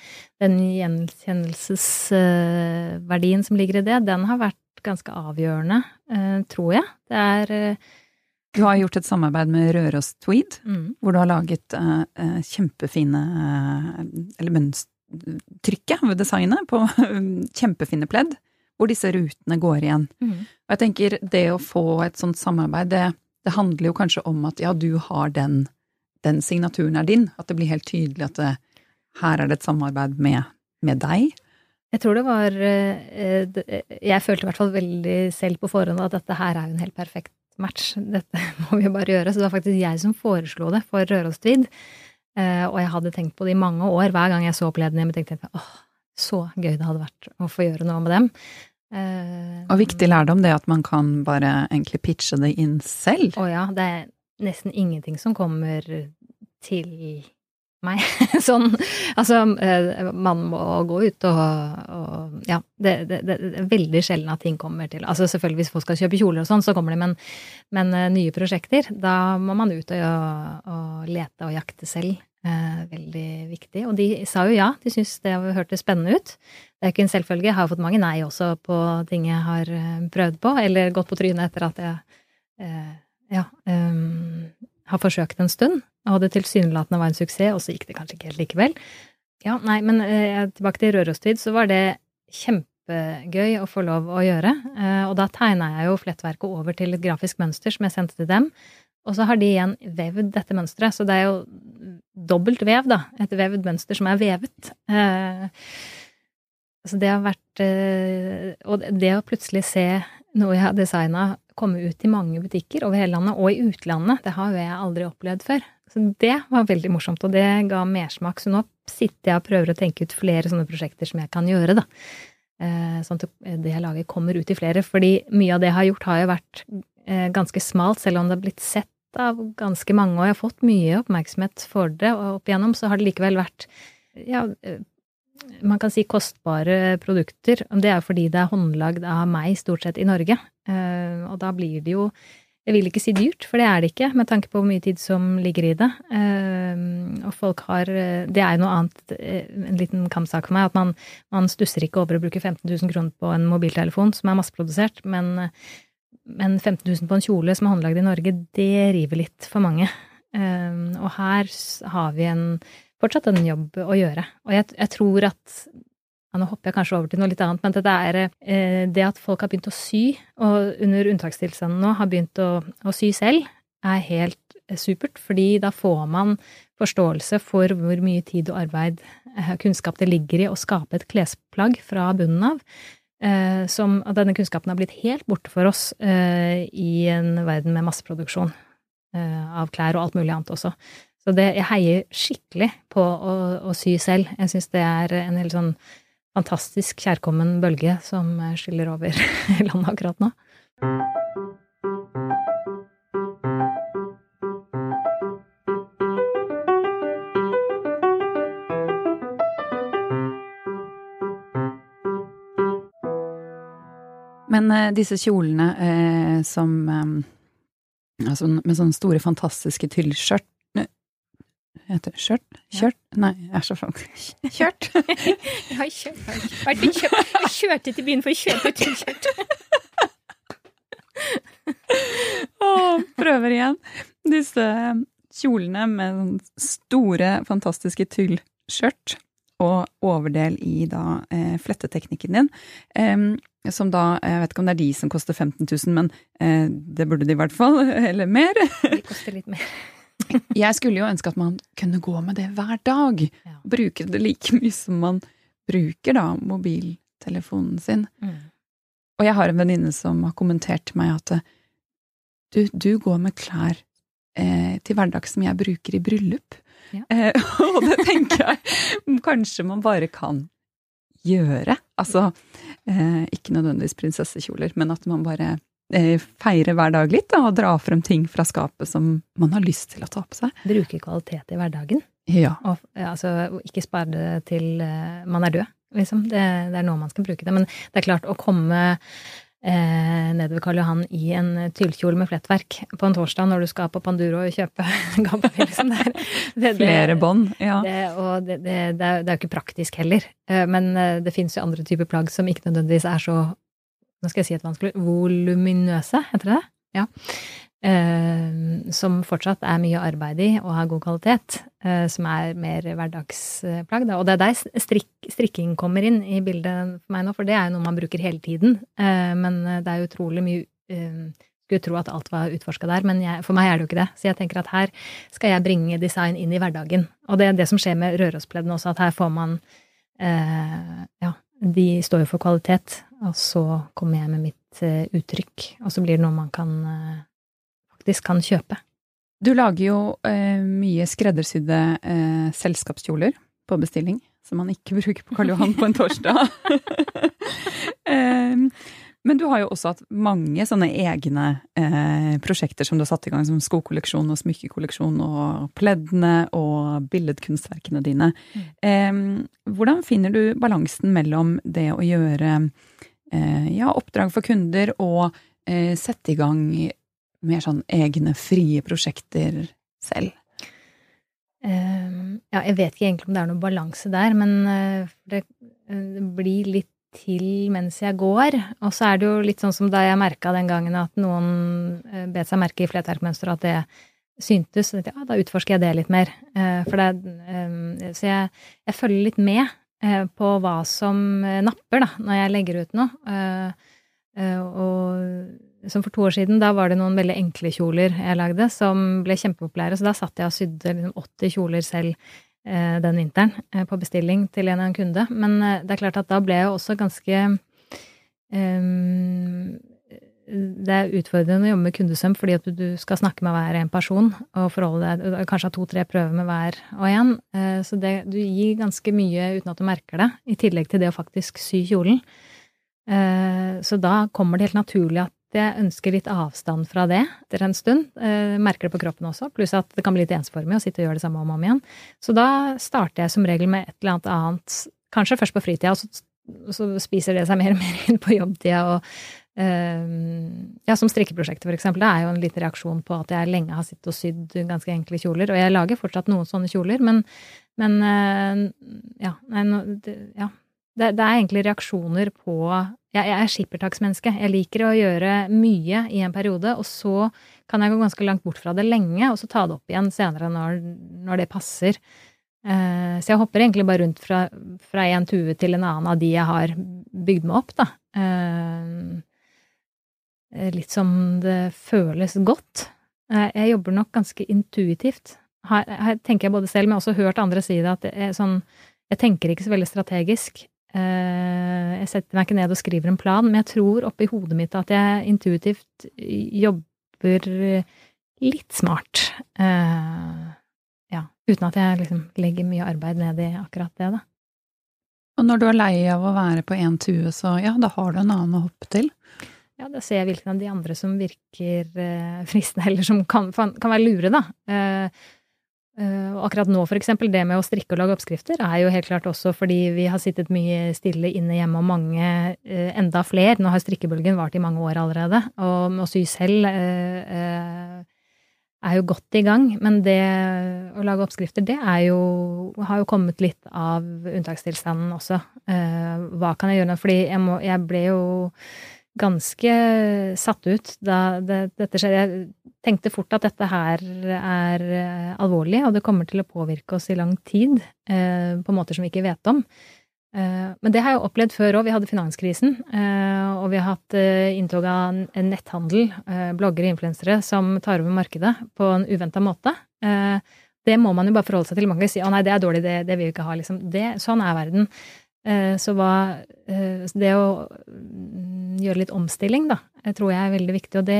den gjenkjennelsesverdien som ligger i det, den har vært ganske avgjørende, eh, tror jeg. Det er eh, du har gjort et samarbeid med Røros Tweed, mm. hvor du har laget uh, kjempefine uh, Eller mønstertrykket ved designet på uh, kjempefine pledd, hvor disse rutene går igjen. Mm. Og jeg tenker det å få et sånt samarbeid, det, det handler jo kanskje om at ja, du har den, den signaturen er din. At det blir helt tydelig at det, her er det et samarbeid med, med deg. Jeg tror det var Jeg følte i hvert fall veldig selv på forhånd at dette her er jo en helt perfekt match. Dette må vi bare gjøre. Så det var faktisk jeg som foreslo det for Rørostved. Eh, og jeg hadde tenkt på det i mange år. Hver gang jeg så pleddene hjemme, tenkte jeg åh, så gøy det hadde vært å få gjøre noe med dem. Eh, og viktig lærdom det at man kan bare egentlig pitche det inn selv. Å ja. Det er nesten ingenting som kommer til meg. sånn Altså, eh, man må gå ut og, og Ja, det, det, det, er veldig sjelden at ting kommer til Altså selvfølgelig hvis folk skal kjøpe kjoler og sånn, så kommer det, men, men uh, nye prosjekter, da må man ut og, og lete og jakte selv. Eh, veldig viktig. Og de sa jo ja, de syntes det hørtes spennende ut. Det er ikke en selvfølge. Jeg har fått mange nei også på ting jeg har prøvd på, eller gått på trynet etter at jeg eh, ja, um, har forsøkt en stund og det tilsynelatende var en suksess, og så gikk det kanskje ikke helt likevel. Ja, nei, men eh, tilbake til Rørostid, så var det kjempegøy å få lov å gjøre. Eh, og da tegna jeg jo flettverket over til et grafisk mønster som jeg sendte til dem. Og så har de igjen vevd dette mønsteret, så det er jo dobbelt vev, da. Et vevd mønster som er vevet. Eh, så det har vært eh, Og det å plutselig se noe jeg har designa komme ut i mange butikker over hele landet, og i utlandet, det har jo jeg aldri opplevd før. Så det var veldig morsomt, og det ga mersmak. Så nå sitter jeg og prøver å tenke ut flere sånne prosjekter som jeg kan gjøre, da. Eh, sånn at det jeg lager, kommer ut i flere. Fordi mye av det jeg har gjort, har jo vært eh, ganske smalt, selv om det har blitt sett av ganske mange, og jeg har fått mye oppmerksomhet for det, og opp igjennom så har det likevel vært ja, eh, man kan si kostbare produkter. Det er fordi det er håndlagd av meg, stort sett, i Norge. Og da blir det jo jeg vil ikke si dyrt, for det er det ikke, med tanke på hvor mye tid som ligger i det. Og folk har Det er jo noe annet, en liten kampsak for meg, at man, man stusser ikke over å bruke 15 000 kroner på en mobiltelefon som er masseprodusert, men men 15 000 på en kjole som er håndlagd i Norge, det river litt for mange. Og her har vi en, fortsatt en jobb å gjøre. Og jeg, jeg tror at ja, Nå hopper jeg kanskje over til noe litt annet, men det er eh, det at folk har begynt å sy, og under unntakstilstanden nå har begynt å, å sy selv, er helt supert. Fordi da får man forståelse for hvor mye tid og arbeid, eh, kunnskap det ligger i å skape et klesplagg fra bunnen av eh, som at denne kunnskapen har blitt helt borte for oss eh, i en verden med masseproduksjon eh, av klær og alt mulig annet også. Så det, jeg heier skikkelig på å, å sy selv. Jeg syns det er en helt sånn fantastisk kjærkommen bølge som skyller over landet akkurat nå. Men eh, disse kjolene eh, som eh, altså, Med sånne store, fantastiske tyllskjørt Heter det skjørt? Kjørt? Nei, jeg er så flink. Kjørt? jeg har kjørt. Jeg kjørte til byen for å kjøpe et kjørt. Og prøver igjen. Disse kjolene med store, fantastiske tyllskjørt og overdel i da eh, fletteteknikken din. Eh, som da, jeg vet ikke om det er de som koster 15 000, men eh, det burde de i hvert fall, eller mer. De koster litt mer. Jeg skulle jo ønske at man kunne gå med det hver dag. Ja. Bruke det like mye som man bruker da mobiltelefonen sin. Mm. Og jeg har en venninne som har kommentert til meg at du, du går med klær eh, til hverdags som jeg bruker i bryllup. Ja. Eh, og det tenker jeg kanskje man bare kan gjøre. Altså, eh, ikke nødvendigvis prinsessekjoler, men at man bare eh, feirer hver dag litt, da, og dra frem ting fra skapet som man har lyst til å ta på seg. Bruke kvalitet i hverdagen. Ja. Og altså, ikke spare det til uh, man er død, liksom. Det, det, er nå man skal bruke det. Men det er klart, å komme eh, nedover Karl Johan i en tyllkjole med flettverk på en torsdag når du skal på Panduro og kjøpe gammel. Liksom. Det, det, Flere bånd, ja. og det, det, er jo ikke praktisk heller. Eh, men eh, det fins jo andre typer plagg som ikke nødvendigvis er så nå skal jeg si et vanskelig voluminøse, heter det det? Ja. Eh, som fortsatt er mye arbeid i og har god kvalitet, eh, som er mer hverdagsplagg. Da. Og det er der strikk, strikking kommer inn i bildet for meg nå, for det er jo noe man bruker hele tiden. Eh, men det er utrolig mye Skulle tro at alt var utforska der, men jeg, for meg er det jo ikke det. Så jeg tenker at her skal jeg bringe design inn i hverdagen. Og det er det som skjer med Rørospleddene også, at her får man Ja, de står jo for kvalitet, og så kommer jeg med mitt uttrykk, og så blir det noe man kan faktisk kan kjøpe. Du lager jo eh, mye skreddersydde eh, selskapskjoler på bestilling, som man ikke bruker på Karl Johan på en torsdag. eh, men du har jo også hatt mange sånne egne eh, prosjekter som du har satt i gang, som skokolleksjon og smykkekolleksjon og pleddene og billedkunstverkene dine. Mm. hvordan finner du balansen mellom det å gjøre eh, ja, oppdrag for kunder og eh, sette i gang mer sånn egne, frie prosjekter selv? Uh, ja, jeg vet ikke egentlig om det er noe balanse der, men uh, det, blir litt til mens jeg går. Og så er det jo litt sånn som da jeg merka den gangen at noen bet seg merke i flertallmønsteret, at det syntes. Ja, da utforsker jeg det litt mer. for det, så jeg, jeg, følger litt med på hva som napper, da, når jeg legger ut noe. og som for to år siden, da var det noen veldig enkle kjoler jeg lagde, som ble kjempepopulære. Så da satt jeg og sydde liksom 80 kjoler selv eh, den vinteren eh, på bestilling til en, en kunde. Men eh, det er klart at da ble jeg også ganske um, det er utfordrende å jobbe med kundesøm fordi at du skal snakke med hver en person og forholde deg Kanskje ha to-tre prøver med hver og en. Eh, så det, du gir ganske mye uten at du merker det, i tillegg til det å faktisk sy kjolen. Eh, så da kommer det helt naturlig at jeg ønsker litt avstand fra det etter en stund. Eh, merker det på kroppen også, pluss at det kan bli litt ensformig å sitte og gjøre det samme om og om igjen. Så da starter jeg som regel med et eller annet annet, kanskje først på fritida, og så, så spiser det seg mer og mer inn på jobbtida og ja, som strikkeprosjektet, for eksempel. Det er jo en liten reaksjon på at jeg lenge har sittet og sydd ganske enkle kjoler. Og jeg lager fortsatt noen sånne kjoler, men, men eh, ja, nei, det, ja. Det, det, er egentlig reaksjoner på Jeg, jeg er skippertaksmenneske. Jeg liker å gjøre mye i en periode, og så kan jeg gå ganske langt bort fra det lenge, og så ta det opp igjen senere når, når det passer. Uh, så jeg hopper egentlig bare rundt fra, en tue til en annen av de jeg har bygd meg opp, da. Eh, litt som det føles godt. Eh, jeg jobber nok ganske intuitivt. Her, her tenker jeg både selv, men også hørt andre si det, at er sånn Jeg tenker ikke så veldig strategisk. Eh, jeg setter meg ikke ned og skriver en plan, men jeg tror oppi hodet mitt at jeg intuitivt jobber litt smart. Ja, uten at jeg liksom legger mye arbeid ned i akkurat det, da. Og når du er lei av å være på én tue, så ja, da har du en annen å hoppe til? Ja, da ser jeg hvilken av de andre som virker eh, fristende, eller som kan, kan være lure, da. Eh, eh, akkurat nå, for eksempel, det med å strikke og lage oppskrifter er jo helt klart også fordi vi har sittet mye stille inne hjemme, og mange, eh, enda flere, nå har strikkebølgen vart i mange år allerede, og å sy selv eh, eh, er jo godt i gang, men det å lage oppskrifter, det er jo har jo kommet litt av unntakstilstanden også. hva kan jeg gjøre? nå? Fordi jeg, må, jeg ble jo ganske satt ut da det, dette skjedde. Jeg tenkte fort at dette her er uh, alvorlig, og det kommer til å påvirke oss i lang tid, uh, på måter som vi ikke vet om. Uh, men det har jeg opplevd før òg. Vi hadde finanskrisen, og vi har hatt inntog av en netthandel, bloggere og influensere, som tar over markedet på en uventa måte. det må man jo bare forholde seg til. Man kan si 'å nei, det er dårlig, det, det vil vi ikke ha', liksom. Det, sånn er verden. Eh, så hva eh, Det å mm, gjøre litt omstilling, da, tror jeg er veldig viktig. Og det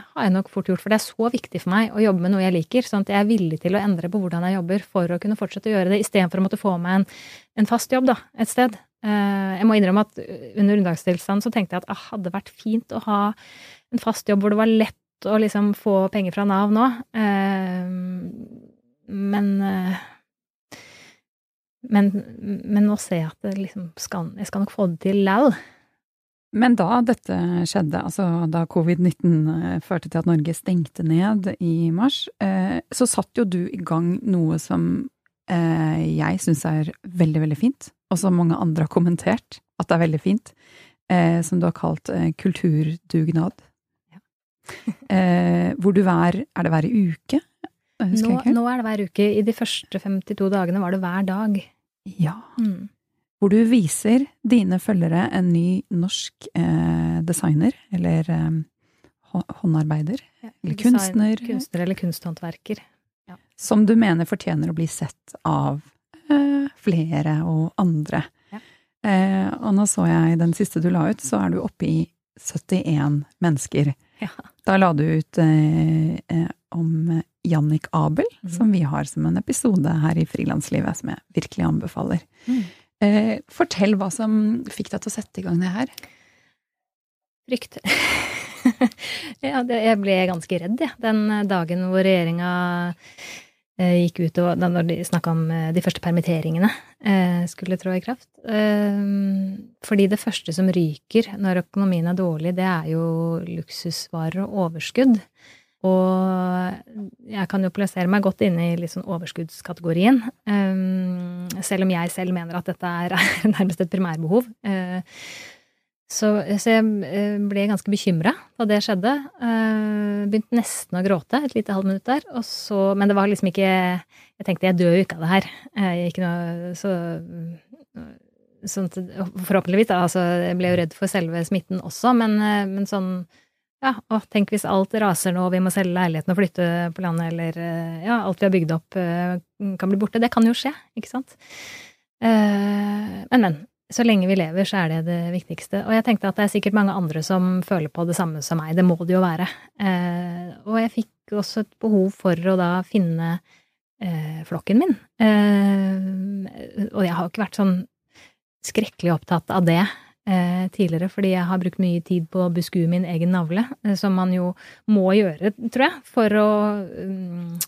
har jeg nok fort gjort, for det er så viktig for meg å jobbe med noe jeg liker. Sånn at jeg er villig til å endre på hvordan jeg jobber for å kunne fortsette å gjøre det, istedenfor å måtte få meg en, en, fast jobb da, et sted. Eh, jeg må innrømme at under unntakstilstanden så tenkte jeg at det ah, hadde vært fint å ha en fast jobb hvor det var lett å liksom få penger fra Nav nå. Men men, men, nå ser jeg at det liksom skal, jeg skal nok få det til likevel. Men da dette skjedde, altså da covid-19 eh, førte til at Norge stengte ned i mars, eh, så satt jo du i gang noe som eh, jeg syns er veldig, veldig fint, og som mange andre har kommentert at det er veldig fint, som du har kalt kulturdugnad. Ja. hvor du hver Er det hver uke? Nå, nå, er det hver uke. I de første 52 dagene var det hver dag. Ja. Mm. Hvor du viser dine følgere en ny norsk eh, designer, eller eh, håndarbeider, ja, eller design, kunstner. Kunstner eller kunsthåndverker. Ja. Som du mener fortjener å bli sett av eh, flere og andre. Ja. Eh, og nå så jeg den siste du la ut, så er du oppe i 71 mennesker. Da la du ut eh, eh, om Jannik Abel, mm. som vi har som en episode her i Frilanslivet, som jeg virkelig anbefaler. Mm. Eh, fortell hva som fikk deg til å sette i gang det her. Frykt. ja, det, jeg ble ganske redd, jeg, ja, den dagen hvor regjeringa eh, gikk ut og da de snakka om eh, de første permitteringene eh, skulle trå i kraft. Eh, fordi det første som ryker når økonomien er dårlig, det er jo luksusvarer og overskudd. Og jeg kan jo plassere meg godt inne i litt sånn overskuddskategorien. Um, selv om jeg selv mener at dette er nærmest et primærbehov. Uh, så, jeg eh, ble ganske bekymra da det skjedde. Uh, begynte nesten å gråte et lite halvt minutt der. Så, men det var liksom ikke Jeg tenkte jeg dør jo ikke av det her. Ikke noe, så sånt, Forhåpentligvis, da. Altså, jeg ble jo redd for selve smitten også, men, men sånn ja, og tenk hvis alt raser nå, og vi må selge leiligheten og flytte på landet, eller eh, ja, alt vi har bygd opp eh, kan bli borte. Det kan jo skje, ikke sant? Eh, men, men. så lenge vi lever, så er det det viktigste. Og jeg tenkte at det er sikkert mange andre som føler på det samme som meg. Det må det jo være. Og jeg fikk også et behov for å da finne flokken min. Og jeg har ikke vært sånn skrekkelig opptatt av det eh, tidligere, fordi jeg har brukt mye tid på å beskue min egen navle, eh, som man jo må gjøre, tror jeg, for å um,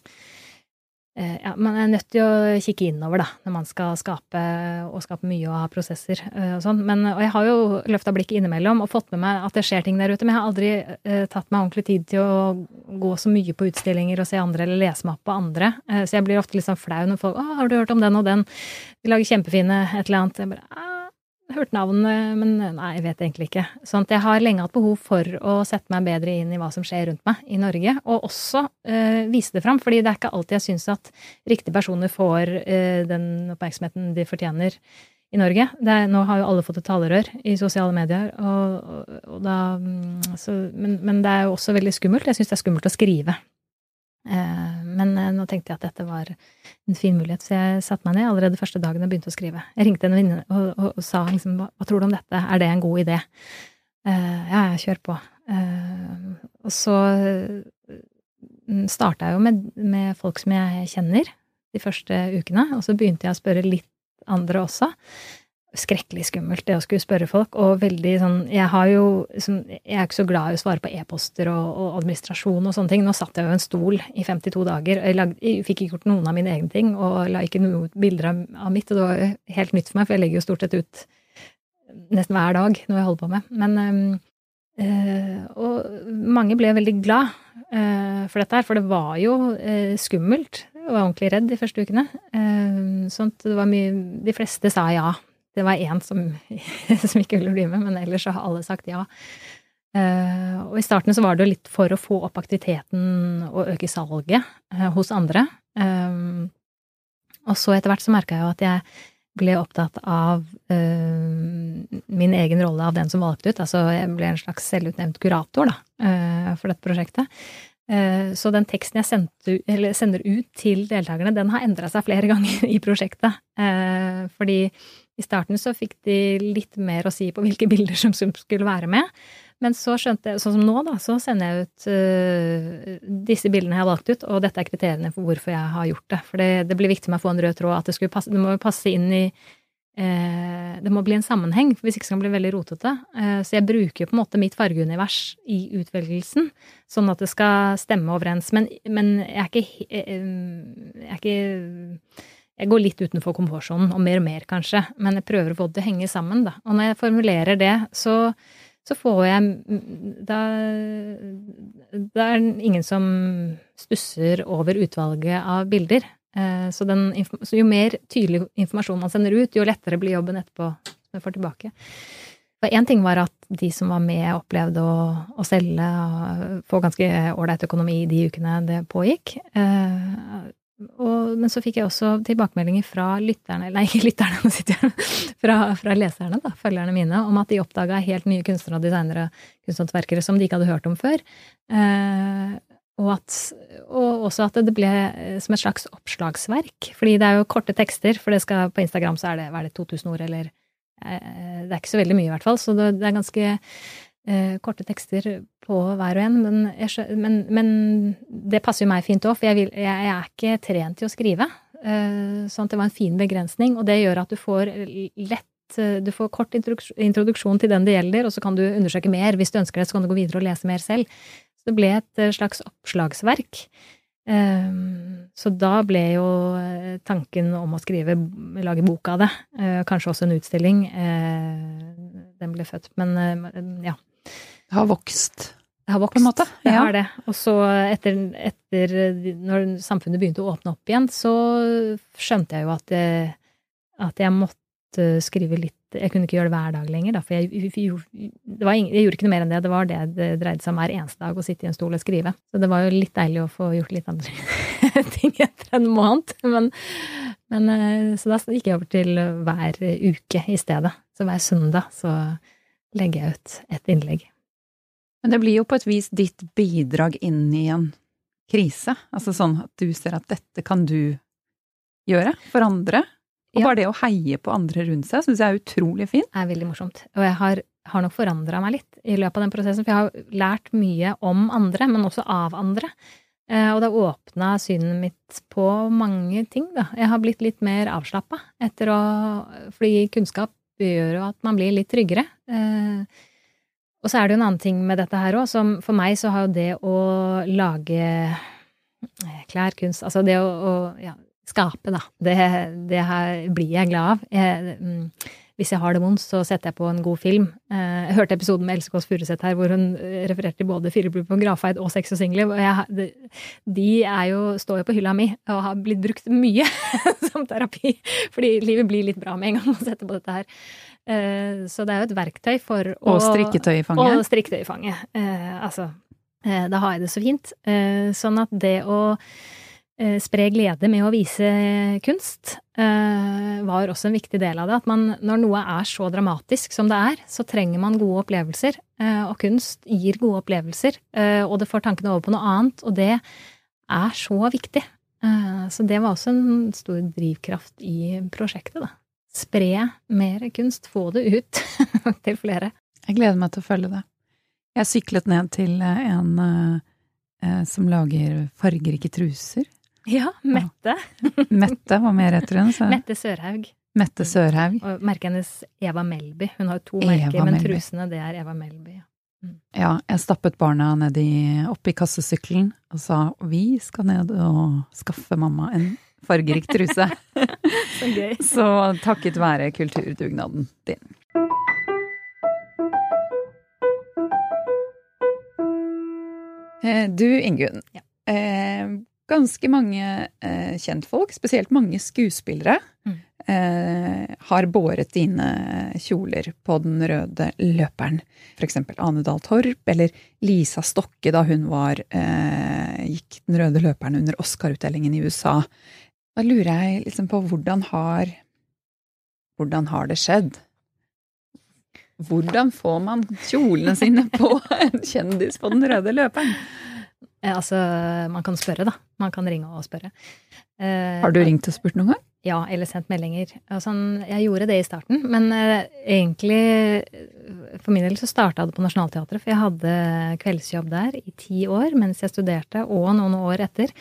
Eh, ja, man er nødt til å kikke innover, da, når man skal skape, og skape mye og ha prosesser og sånn. Men, og jeg har jo løfta blikket innimellom og fått med meg at det skjer ting der ute, men jeg har aldri tatt meg ordentlig tid til å gå så mye på utstillinger og se andre, eller lese meg opp på andre. Så jeg blir ofte litt sånn flau når folk 'Å, har du hørt om den og den?' De lager kjempefine et eller annet. Jeg bare «Ah, hørt navnet, men nei, jeg vet egentlig ikke. Sånn jeg har lenge hatt behov for å sette meg bedre inn i hva som skjer rundt meg i Norge, og også øh, vise det fram, fordi det er ikke alltid jeg syns at riktige personer får øh, den oppmerksomheten de fortjener i Norge. Er, nå har jo alle fått et talerør i sosiale medier, og, og, og da, mm, så, men, men, det er jo også veldig skummelt. Jeg syns det er skummelt å skrive. Eh, men eh, nå tenkte jeg at dette var en fin mulighet, så jeg satte meg ned allerede første dagen og begynte å skrive. Jeg ringte en venninne og, og, og, sa liksom hva, tror du om dette, er det en god idé? Uh, ja, jeg kjør på. Og så starta jeg jo med, med, folk som jeg kjenner de første ukene, og så begynte jeg å spørre litt andre også skrekkelig skummelt, det å skulle spørre folk. Og veldig sånn Jeg har jo sånn, Jeg er ikke så glad i å svare på e-poster og, og, administrasjon og sånne ting. Nå satt jeg jo i en stol i 52 dager. Jeg, lag, jeg fikk ikke gjort noen av mine egne ting, og la ikke noen bilder av, mitt. Og det var helt nytt for meg, for jeg legger jo stort sett ut nesten hver dag noe jeg holder på med. Men øh, Og mange ble veldig glad øh, for dette her, for det var jo øh, skummelt. Jeg var ordentlig redd de første ukene. sånn det var mye De fleste sa ja det var én som, som, ikke ville bli med, men ellers har alle sagt ja. Uh, og i starten så var det jo litt for å få opp aktiviteten og øke salget uh, hos andre. Um, og så etter hvert så merka jeg jo at jeg ble opptatt av uh, min egen rolle av den som valgte ut. Altså jeg ble en slags selvutnevnt kurator da, for dette prosjektet. Så den teksten jeg sendte, sender ut til deltakerne, den har endra seg flere ganger i prosjektet. Fordi i starten så fikk de litt mer å si på hvilke bilder som skulle være med. Men så skjønte jeg, sånn som nå, da, så sender jeg ut uh, disse bildene jeg har valgt ut, og dette er kriteriene for hvorfor jeg har gjort det. For det, det blir viktig med å få en rød tråd, at det, passe, det må passe inn i uh, Det må bli en sammenheng, for hvis ikke så kan det bli veldig rotete. Uh, så jeg bruker på en måte mitt fargeunivers i utvelgelsen, sånn at det skal stemme overens. Men, men jeg er ikke, jeg er ikke jeg går litt utenfor komfortsonen, og mer og mer, kanskje, men jeg prøver å få det til å henge sammen, da. Og når jeg formulerer det, så, så får jeg da, da er det ingen som stusser over utvalget av bilder. Eh, så, den, så, jo mer tydelig informasjon man sender ut, jo lettere blir jobben etterpå når jeg får tilbake. For én ting var at de som var med, opplevde å, å selge og få ganske ålreit økonomi de ukene det pågikk. Eh, og, men så fikk jeg også tilbakemeldinger fra lytterne, nei, ikke lytterne, nå sitter jeg fra, fra leserne, da, følgerne mine, om at de oppdaga helt nye kunstnere og designere, kunsthåndverkere, som de ikke hadde hørt om før. Eh, og, at, og, også at det ble som et slags oppslagsverk. Fordi det er jo korte tekster, for skal, på Instagram så er det, er det 2000 ord, eller eh, Det er ikke så veldig mye, i hvert fall. Så det, det er ganske eh, korte tekster på hver og en, men, jeg, men, men det passer jo meg fint òg, for jeg, vil, jeg, er ikke trent til å skrive. Eh, sånn at det var en fin begrensning, og det gjør at du får lett eh, du får kort introduksjon til den det gjelder, og så kan du undersøke mer. Hvis du ønsker det, så kan du gå videre og lese mer selv. Så det ble et eh, slags oppslagsverk. Så da ble jo tanken om å skrive, lage bok av det, kanskje også en utstilling, den ble født. Men ja. Det har vokst? Det har vokst, på en måte. Det ja. har det. Og så etter, etter, når samfunnet begynte å åpne opp igjen, så skjønte jeg jo at, jeg, at jeg måtte skrive litt Jeg kunne ikke gjøre det hver dag lenger, da, for jeg, jeg, ingen, jeg, gjorde ikke noe mer enn det. Det var det det dreide seg om hver eneste dag, å sitte i en stol og skrive. Så det var jo litt deilig å få gjort litt andre ting etter en måned. Men, men, eh, så da gikk jeg over til hver uke i stedet. Så hver søndag så legger jeg ut et innlegg. Men det blir jo på et vis ditt bidrag inn i en krise, altså sånn at du ser at dette kan du gjøre for andre? Og Ja. bare det å heie på andre rundt seg syns jeg er utrolig fint. Det er veldig morsomt. Og jeg har, har nok forandra meg litt i løpet av den prosessen, for jeg har lært mye om andre, men også av andre. Eh, og det har åpna synet mitt på mange ting, da. Jeg har blitt litt mer avslappa etter å Fordi kunnskap gjør jo at man blir litt tryggere. Eh, og så er det jo en annen ting med dette her òg, som for meg så har jo det å lage eh, klær, kunst Altså det å, å ja, skape, da. Det, det her blir jeg glad av. Jeg, mm, hvis jeg har det vondt, så setter jeg på en god film. Eh, Jeg hørte episoden med Else Kåss Furuseth her, hvor hun eh, refererte til både blod på Grafeid og Sex og single. og jeg- De jo, står jo på hylla mi og har blitt brukt mye som terapi. Fordi livet blir litt bra med en gang man setter på dette her. Eh, Så det er jo et verktøy for å Og strikketøy i fanget. og strikketøy i fanget. Eh, altså, eh, da har jeg det så fint. Sånn at det å spre glede med å vise kunst var også en viktig del av det. At man, når noe er så dramatisk som det er, så trenger man gode opplevelser. Og kunst gir gode opplevelser, og det får tankene over på noe annet. Og det er så viktig. Så det var også en stor drivkraft i prosjektet, da. Spre mer kunst, få det ut til flere. Jeg gleder meg til å følge det. Jeg syklet ned til eh, en eh, eh, som lager fargerike truser. Ja, Mette. Mette, hva mer heter hun? Så, Mette Sørhaug. Mette Sørhaug. Og merket hennes Eva Melby. Hun har to to Eva merker, men Melby. trusene, det er Eva Melby. ja. Ja, jeg stappet barna ned i, opp i kassesykkelen og sa vi skal ned og skaffe mamma en fargerik truse. Så gøy. Så takket være kulturdugnaden din. Eh, Du, Ingunn. Ja. Eh, ganske mange eh, kjentfolk, spesielt mange skuespillere, Mm. eh, har båret dine kjoler på den røde løperen. For eksempel Ane Dahl Torp, eller Lisa Stokke da hun var eh, gikk den røde løperen under Oscar-utdelingen i USA. Da lurer jeg liksom på hvordan har Hvordan har det skjedd? Hvordan får man kjolene sine på en kjendis på den røde løperen? Altså, man kan spørre, da. Man kan ringe og spørre. Eh, Har du ringt og spurt noen gang? Ja, eller sendt meldinger. Sånn, jeg gjorde det i starten, men eh, egentlig eh, For min del så starta det på Nationaltheatret, for jeg hadde kveldsjobb der i ti år mens jeg studerte, og noen år etter.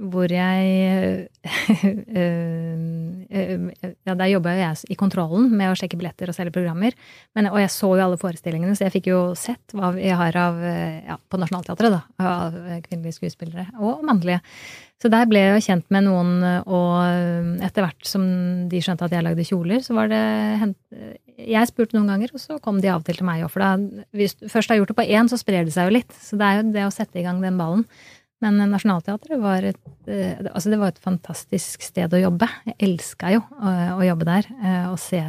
Hvor jeg eh, eh, Ja, der jobba jo jeg i kontrollen med å sjekke billetter og selge programmer. Men, og jeg så jo alle forestillingene, så jeg fikk jo sett hva vi har av eh, ja, på Nationaltheatret, da. Av eh, kvinnelige skuespillere. Og mannlige. Så der ble jeg jo kjent med noen, og etter hvert som de skjønte at jeg lagde kjoler, så var det. Jeg spurte noen ganger, og så kom de av og til til meg òg. For da, hvis du først har gjort det på én, så sprer det seg jo litt. Så det er jo det å sette i gang den ballen. Men Nationaltheatret var et, eh, altså det var et fantastisk sted å jobbe. Jeg elska jo å, å jobbe der. eh, Og se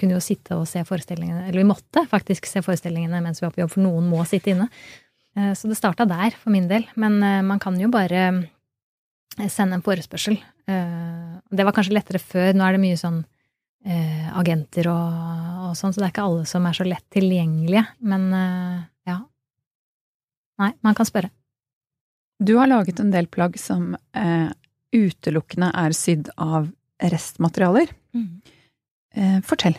Kunne jo sitte og se forestillingene Eller vi måtte faktisk se forestillingene mens vi var på jobb, for noen må sitte inne. Eh, Så det starta der, for min del. Men eh, man kan jo bare eh, sende en forespørsel. Eh, Det var kanskje lettere før. Nå er det mye sånn eh, agenter og, og sånn, så det er ikke alle som er så lett tilgjengelige. Men eh, ja. Nei, man kan spørre. Du har laget en del plagg som eh, utelukkende er sydd av restmaterialer. Eh, fortell.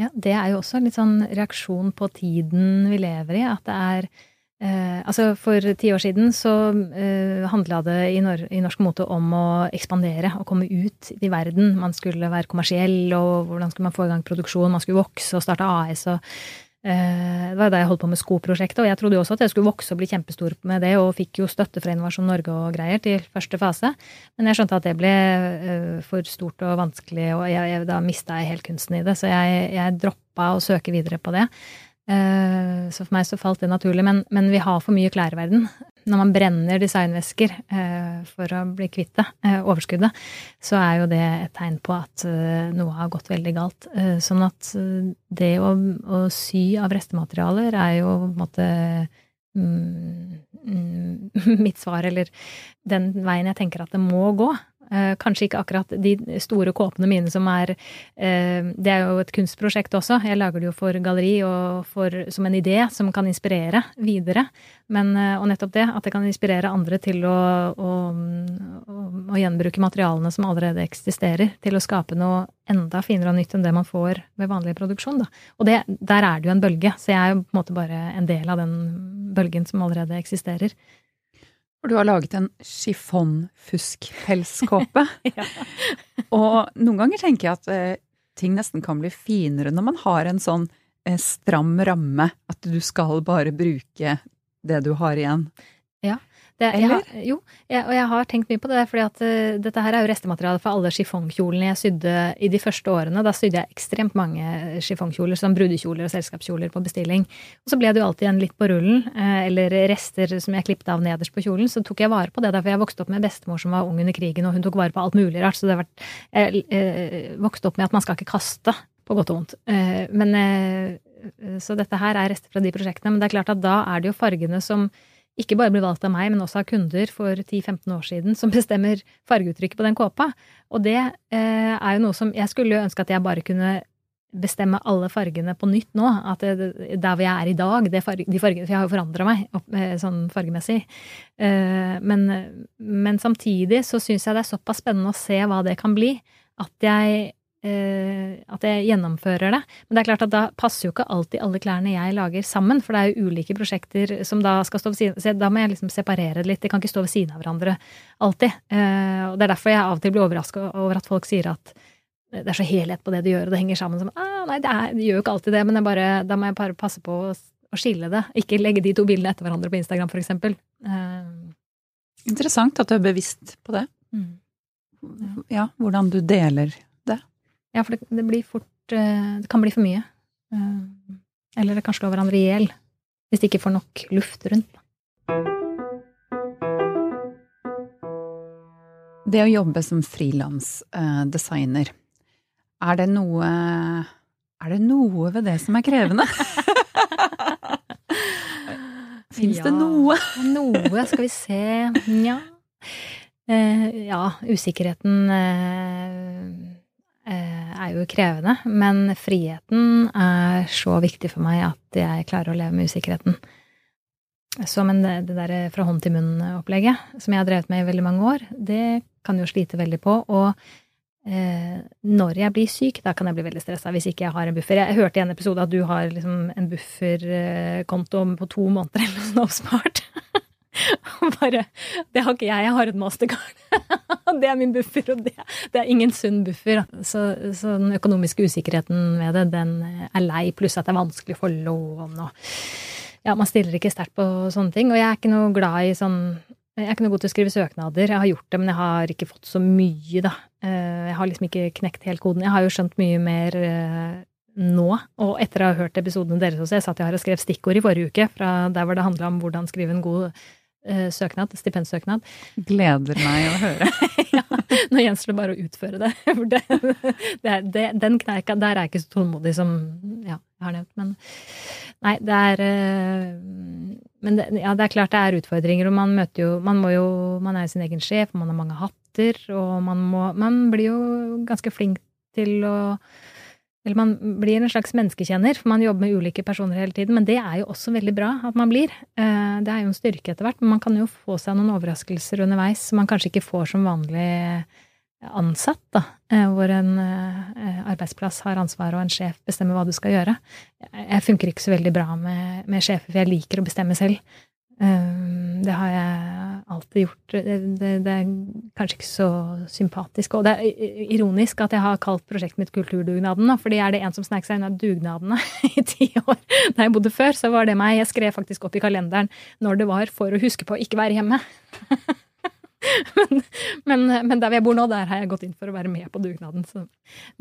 Ja, det er jo også litt sånn reaksjon på tiden vi lever i, at det er eh, Altså, for ti år siden så eh, handla det i, nor i norsk mote om å ekspandere og komme ut i verden. Man skulle være kommersiell, og hvordan skulle man få i gang produksjon? Man skulle vokse og starte AS og Det var da jeg holdt på med skoprosjektet, og jeg trodde jo også at jeg skulle vokse og bli kjempestor med det, og fikk jo støtte fra Innovasjon Norge og greier til første fase. Men jeg skjønte at det ble eh, for stort og vanskelig, og jeg, jeg, da mista jeg helt kunsten i det. Så jeg, jeg droppa å søke videre på det. Eh, Så for meg så falt det naturlig. Men, men vi har for mye klær i verden. Når man brenner designvesker eh, for å bli kvitt det, eh, overskuddet, så er jo det et tegn på at eh, noe har gått veldig galt. Sånn at det å, å sy av restematerialer er jo på en måte mm, mm, mitt svar, eller den veien jeg tenker at det må gå. Eh, kanskje ikke akkurat de store kåpene mine som er eh, Det er jo et kunstprosjekt også. Jeg lager det jo for galleri og for, som en idé som kan inspirere videre. Men, eh, og nettopp det, at det kan inspirere andre til å, å, å, å gjenbruke materialene som allerede eksisterer, til å skape noe enda finere og nytt enn det man får ved vanlig produksjon. Da. Og det, der er det jo en bølge, så jeg er jo på en måte bare en del av den bølgen som allerede eksisterer. For du har laget en chiffon-fusk-pelskåpe. ja. Og noen ganger tenker jeg at eh, ting nesten kan bli finere når man har en sånn eh, stram ramme. At du skal bare bruke det du har igjen. Ja. Det, jeg har, jo, jeg, og jeg har tenkt mye på det, fordi at uh, dette her er jo restemateriale for alle chiffongkjolene jeg sydde i de første årene. Da sydde jeg ekstremt mange chiffongkjoler, som brudekjoler og selskapskjoler på bestilling. Og så ble det jo alltid igjen litt på rullen, uh, eller rester som jeg klippet av nederst på kjolen. Så tok jeg vare på det, derfor jeg vokste opp med bestemor som var ung under krigen, og hun tok vare på alt mulig rart. Så det har vært Jeg uh, vokste opp med at man skal ikke kaste, på godt og vondt. men Så dette her er rester fra de prosjektene. Men det er klart at da er det jo fargene som ikke bare blir valgt av meg, men også av kunder for 10-15 år siden, som bestemmer fargeuttrykket på den kåpa. Og det eh, er jo noe som Jeg skulle ønske at jeg bare kunne bestemme alle fargene på nytt nå. At det, der hvor jeg er i dag, farge, de fargene For jeg har jo forandra meg opp, eh, sånn fargemessig. Eh, men, men, samtidig så syns jeg det er såpass spennende å se hva det kan bli, at jeg at jeg gjennomfører det. Men det er klart at da passer jo ikke alltid alle klærne jeg lager sammen, for det er jo ulike prosjekter som da skal stå ved siden Så da må jeg liksom separere det litt. De kan ikke stå ved siden av hverandre alltid. Uh, og det er derfor jeg av og til blir overraska over at folk sier at det er så helhet på det du gjør, og det henger sammen som ah, Nei, det, er, det, gjør jo ikke alltid det, men bare, da må jeg bare passe på å, å, skille det. Ikke legge de to bildene etter hverandre på Instagram, for eksempel. Uh, Interessant at du er bevisst på det. Mm. Ja, hvordan du deler ja, for det, det, blir fort eh, Det kan bli for mye. Eh, eller det kan slå hverandre i hjel hvis de ikke får nok luft rundt. Det å jobbe som frilansdesigner, er det noe Er det noe ved det som er krevende? Fins ja, det noe? noe, skal vi se Nja. Eh, ja, usikkerheten eh, Eh, er jo krevende, men friheten er så viktig for meg at jeg klarer å leve med usikkerheten. Så, men det, det der fra hånd til munn-opplegget, som jeg har drevet med i veldig mange år, det kan jo slite veldig på. Og eh, når jeg blir syk, da kan jeg bli veldig stressa hvis ikke jeg har en buffer. Jeg hørte i en episode at du har liksom en bufferkonto på to måneder eller noe sånt oppspart. Bare Det har ikke jeg, jeg har et mastercard. det er min buffer, og det, det er ingen sunn buffer. Så, så, den økonomiske usikkerheten ved det, den er lei, pluss at det er vanskelig å få lån og Ja, man stiller ikke sterkt på sånne ting. Og jeg er ikke noe glad i sånn jeg er ikke noe god til å skrive søknader. Jeg har gjort det, men jeg har ikke fått så mye, da. Eh, jeg har liksom ikke knekt helt koden. Jeg har jo skjønt mye mer eh, nå, og etter å ha hørt episodene deres også. Jeg at her og skrev stikkord i forrige uke, fra der hvor det handla om hvordan skrive en god Eh, søknad, stipendsøknad. Gleder meg å høre. ja, nå gjenstår det bare å utføre det. For det, det, det, den kneika der er jeg ikke så tålmodig som ja, jeg har nevnt. Men nei, det er eh, Men det, ja, det er klart det er utfordringer, og man møter jo Man må jo Man er sin egen sjef, man har mange hatter, og man må Man blir jo ganske flink til å eller man blir en slags menneskekjenner, for man jobber med ulike personer hele tiden. Men det er jo også veldig bra at man blir. Eh, det er jo en styrke etter hvert. Men man kan jo få seg noen overraskelser underveis som man kanskje ikke får som vanlig ansatt, da. Eh, hvor en eh, arbeidsplass har ansvar og en sjef bestemmer hva du skal gjøre. Jeg funker ikke så veldig bra med, med sjefer, for jeg liker å bestemme selv. Det har jeg alltid gjort. Det, det, det, er kanskje ikke så sympatisk. Og det er ironisk at jeg har kalt prosjektet mitt Kulturdugnaden, fordi er det en som snek seg unna dugnadene i ti år da jeg bodde før, så var det meg. Jeg skrev faktisk opp i kalenderen når det var for å huske på å ikke være hjemme. men, men, men, der jeg bor nå, der har jeg gått inn for å være med på dugnaden. Så.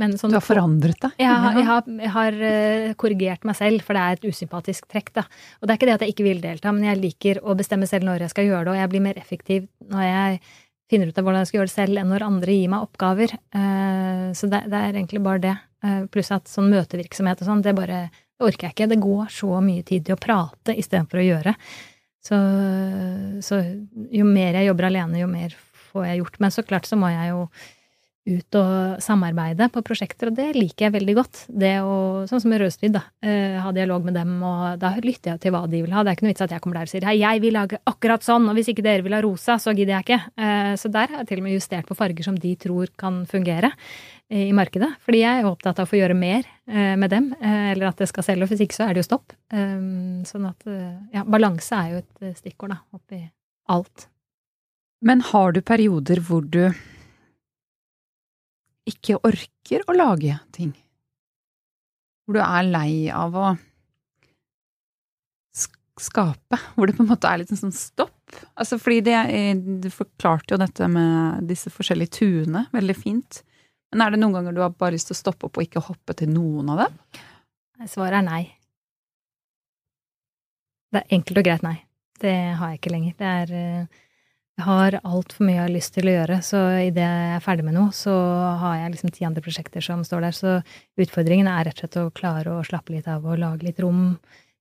Men, sånn, du har forandret deg? Ja, jeg, har, jeg har uh, korrigert meg selv, for det er et usympatisk trekk. Da. Og det er ikke det at jeg ikke vil delta, men jeg liker å bestemme selv når jeg skal gjøre det, og jeg blir mer effektiv når jeg finner ut av hvordan jeg skal gjøre det selv, enn når andre gir meg oppgaver. Uh, så det, det, er egentlig bare det. Uh, pluss at sånn møtevirksomhet og sånn, det bare det orker jeg ikke. Det går så mye tid til å prate istedenfor å gjøre. Så, så, jo mer jeg jobber alene, jo mer får jeg gjort. Men så klart så må jeg jo ut og samarbeide på prosjekter, og det liker jeg veldig godt. Det å, sånn som med Rødstrid, da. Eh, ha dialog med dem, og da lytter jeg til hva de vil ha. Det er ikke noe vits at jeg kommer der og sier hei, jeg vil lage akkurat sånn, og hvis ikke dere vil ha rosa, så gidder jeg ikke. Eh, så der har jeg til og med justert på farger som de tror kan fungere i markedet. Fordi jeg er opptatt av å få gjøre mer eh, med dem, eller at det skal selge, hvis ikke så er det jo stopp. Sånn at ja, balanse er jo et stikkord, da, oppi alt. Men har du perioder hvor du ikke orker å lage ting. Hvor du er lei av å skape, hvor det på en måte er litt en sånn stopp. Altså fordi det, Du forklarte jo dette med disse forskjellige tuene veldig fint. Men er det noen ganger du har bare lyst til å stoppe opp og ikke hoppe til noen av dem? Svaret er nei. Det er enkelt og greit nei. Det har jeg ikke lenger. Det er eh, jeg har altfor mye jeg har lyst til å gjøre, så idet jeg er ferdig med noe, så har jeg liksom ti andre prosjekter som står der. Så utfordringen er rett og slett å klare å slappe litt av og lage litt rom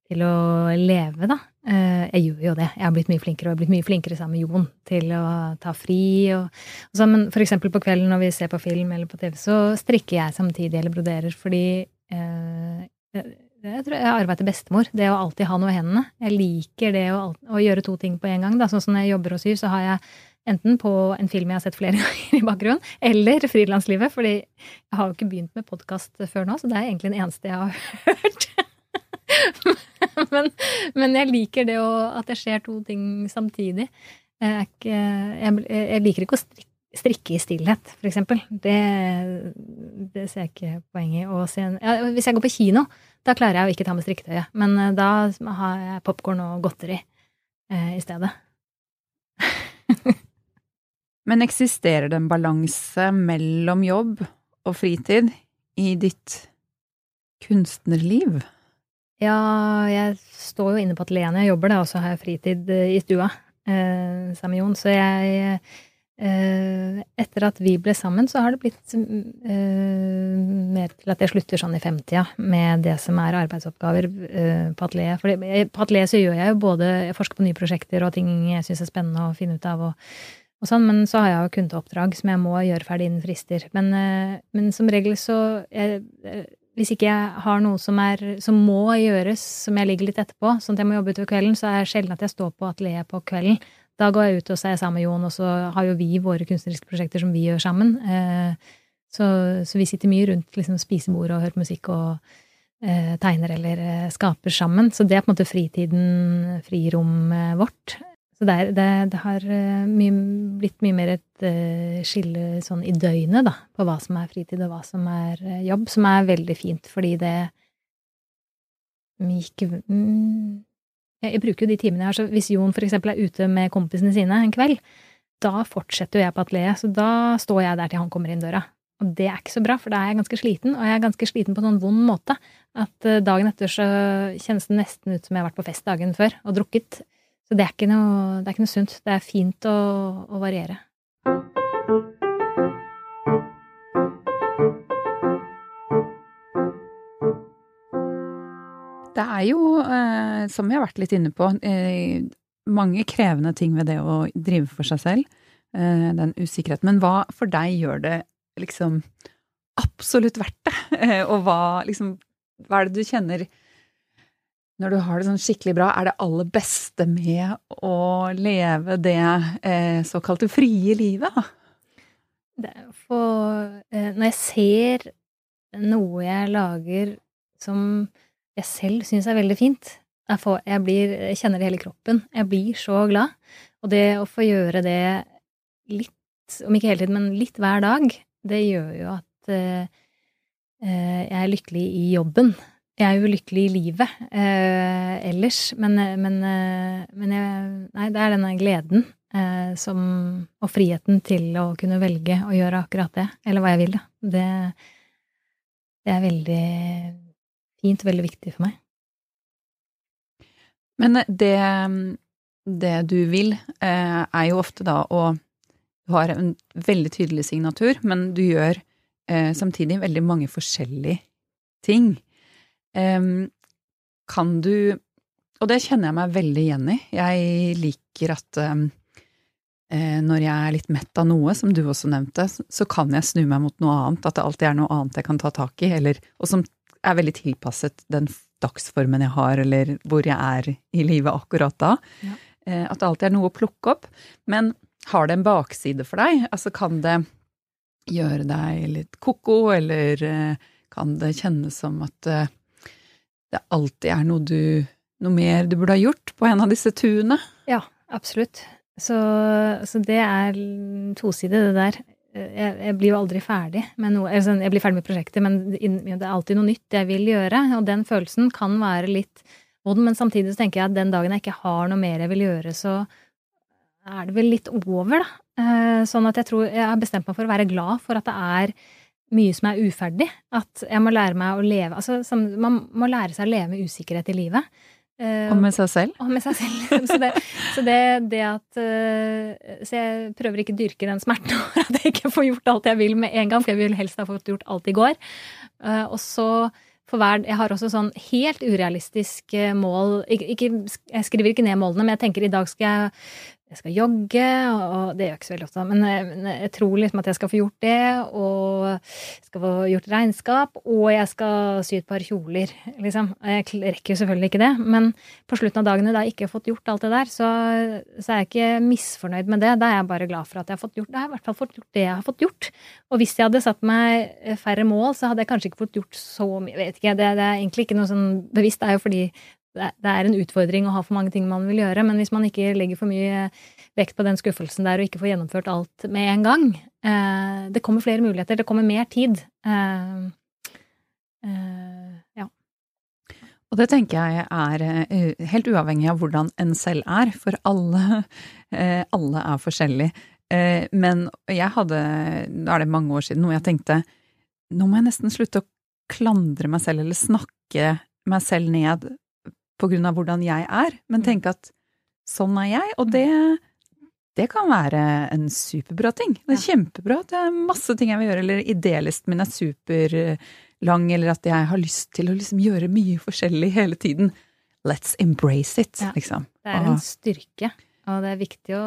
til å leve, da. Eh, jeg gjør jo det. Jeg har blitt mye flinkere, og jeg har blitt mye flinkere sammen med Jon til å ta fri og, og så, Men for eksempel på kvelden når vi ser på film eller på TV, så strikker jeg samtidig eller broderer fordi eh, jeg tror jeg har arva etter bestemor. Det å alltid ha noe i hendene. Jeg liker det å, å gjøre to ting på en gang. Da. Sånn som når jeg jobber og syr, så har jeg enten på en film jeg har sett flere ganger i bakgrunnen, eller frilanslivet. Fordi jeg har jo ikke begynt med podkast før nå, så det er egentlig den eneste jeg har hørt. men, men, jeg liker det å, at det skjer to ting samtidig. Jeg, ikke, jeg, jeg liker ikke å strikke strikke i stillhet, for eksempel. Det, det ser jeg ikke poenget i. Ja, hvis jeg går på kino, da klarer jeg å ikke ta med strikketøyet. Men eh, da har jeg popkorn og godteri eh, i stedet. Men eksisterer det en balanse mellom jobb og fritid i ditt kunstnerliv? Ja, jeg står jo inne på atelieret jeg jobber, og så har jeg fritid eh, i stua eh, sammen med Jon. Så jeg Eh, etter at vi ble sammen, så har det blitt eh, mer til at jeg slutter sånn i femtida med det som er arbeidsoppgaver uh, på atelieret. For på atelieret så gjør jeg jo både Jeg forsker på nye prosjekter og ting jeg syns er spennende å finne ut av. Og, sånn, Men så har jeg jo kundeoppdrag som jeg må gjøre ferdig innen frister. Men, uh, men som regel så jeg, Hvis ikke jeg har noe som, er, som må gjøres, som jeg ligger litt etterpå, sånn at jeg må jobbe utover kvelden, så er det sjelden at jeg står på atelieret på kvelden. Da går jeg ut og ser sammen med Jon, og så har jo vi våre kunstneriske prosjekter som vi gjør sammen. Eh, så, så vi sitter mye rundt liksom, spisebordet og hører musikk og eh, tegner eller eh, skaper sammen. Så det er på en måte fritiden, frirommet vårt. Så det, er, det, det har mye, blitt mye mer et skille sånn i døgnet, da, på hva som er fritid og hva som er jobb, som er veldig fint, fordi det gikk mm, jeg bruker jo de timene jeg har, så hvis Jon for eksempel er ute med kompisene sine en kveld, da fortsetter jo jeg på atelieret, så da står jeg der til han kommer inn døra. Og det er ikke så bra, for da er jeg ganske sliten, og jeg er ganske sliten på en sånn vond måte at eh, dagen etter så kjennes det nesten ut som jeg har vært på fest dagen før og drukket. Så det er ikke noe, er ikke noe sunt. Det er fint å, å variere. Det er jo, eh, som vi har vært litt inne på, eh, mange krevende ting ved det å drive for seg selv. Eh, den usikkerheten. Men hva for deg gjør det liksom absolutt verdt det? Og hva liksom Hva er det du kjenner når du har det sånn skikkelig bra, er det aller beste med å leve det eh, såkalte frie livet? Det er for eh, Når jeg ser noe jeg lager som jeg selv syns er veldig fint. Jeg, får, jeg, blir, jeg, kjenner det hele kroppen. Jeg blir så glad. Og det å få gjøre det litt, om ikke hele tiden, men litt hver dag, det gjør jo at eh, jeg er lykkelig i jobben. Jeg er jo lykkelig i livet eh, ellers, men, men, uh, men jeg, Nei, det er denne gleden som, og friheten til å kunne velge å gjøre akkurat det, eller hva jeg vil, da. Det, det er veldig fint og veldig viktig for meg. Men det, det du vil, eh, er jo ofte da å Du har en veldig tydelig signatur, men du gjør eh, samtidig veldig mange forskjellige ting. Kan du Og det kjenner jeg meg veldig igjen i. Jeg liker at eh, når jeg er litt mett av noe, som du også nevnte, så kan jeg snu meg mot noe annet. At det alltid er noe annet jeg kan ta tak i, eller, og som er veldig tilpasset den dagsformen jeg har, eller hvor jeg er i livet akkurat da. Ja. Eh, at det alltid er noe å plukke opp. Men har det en bakside for deg? Altså kan det gjøre deg litt ko-ko, eller eh, kan det kjennes som at det alltid er noe du noe mer du burde ha gjort på en av disse turene? Ja, absolutt. Så, så det er tosidig, det der. Jeg, jeg, blir jo aldri ferdig med noe altså, Jeg blir ferdig med prosjektet, men det er alltid noe nytt jeg vil gjøre. Og den følelsen kan være litt vond, men samtidig så tenker jeg at den dagen jeg ikke har noe mer jeg vil gjøre, så er det vel litt over, da. Eh, sånn at jeg tror jeg har bestemt meg for å være glad for at det er mye som er uferdig. At jeg må lære meg å leve Altså, man må lære seg å leve med usikkerhet i livet. Uh, og med seg selv? Og med seg selv. så, det, så det, det, at uh, Så jeg prøver ikke å dyrke den smerten over at jeg ikke får gjort alt jeg vil med en gang, for jeg vil helst ha fått gjort alt i går. Uh, og så for hver Jeg har også sånn helt urealistisk mål ikke, ikke, Jeg skriver ikke ned målene, men jeg tenker i dag skal jeg jeg skal jogge, og det gjør jeg ikke så veldig ofte, men jeg, jeg, tror liksom at jeg skal få gjort det, og skal få gjort regnskap, og jeg skal sy et par kjoler, liksom. Jeg rekker jo selvfølgelig ikke det, men på slutten av dagene da jeg ikke har fått gjort alt det der, så, så, er jeg ikke misfornøyd med det. Da er jeg bare glad for at jeg har fått gjort det. Jeg har i hvert fall fått gjort det jeg har fått gjort. Og hvis jeg hadde satt meg færre mål, så hadde jeg kanskje ikke fått gjort så mye. Jeg vet ikke, det, det er egentlig ikke noe sånn bevisst. Det er jo fordi det er en utfordring å ha for mange ting man vil gjøre, men hvis man ikke legger for mye vekt på den skuffelsen der og ikke får gjennomført alt med en gang eh, Det kommer flere muligheter, det kommer mer tid. Eh, eh, ja. Og det tenker jeg er eh, helt uavhengig av hvordan en selv er, for alle, eh, alle er forskjellige. Eh, men jeg hadde, da er det mange år siden, noe jeg tenkte nå må jeg nesten slutte å klandre meg selv eller snakke meg selv ned av hvordan jeg er, men mm. tenke at sånn er jeg, og mm. det, det kan være en superbra ting. Det er kjempebra. at Det er masse ting jeg vil gjøre, eller idélisten min er superlang, eller at jeg har lyst til å liksom gjøre mye forskjellig hele tiden. Let's embrace it, ja. liksom. Det er en styrke, og det er viktig å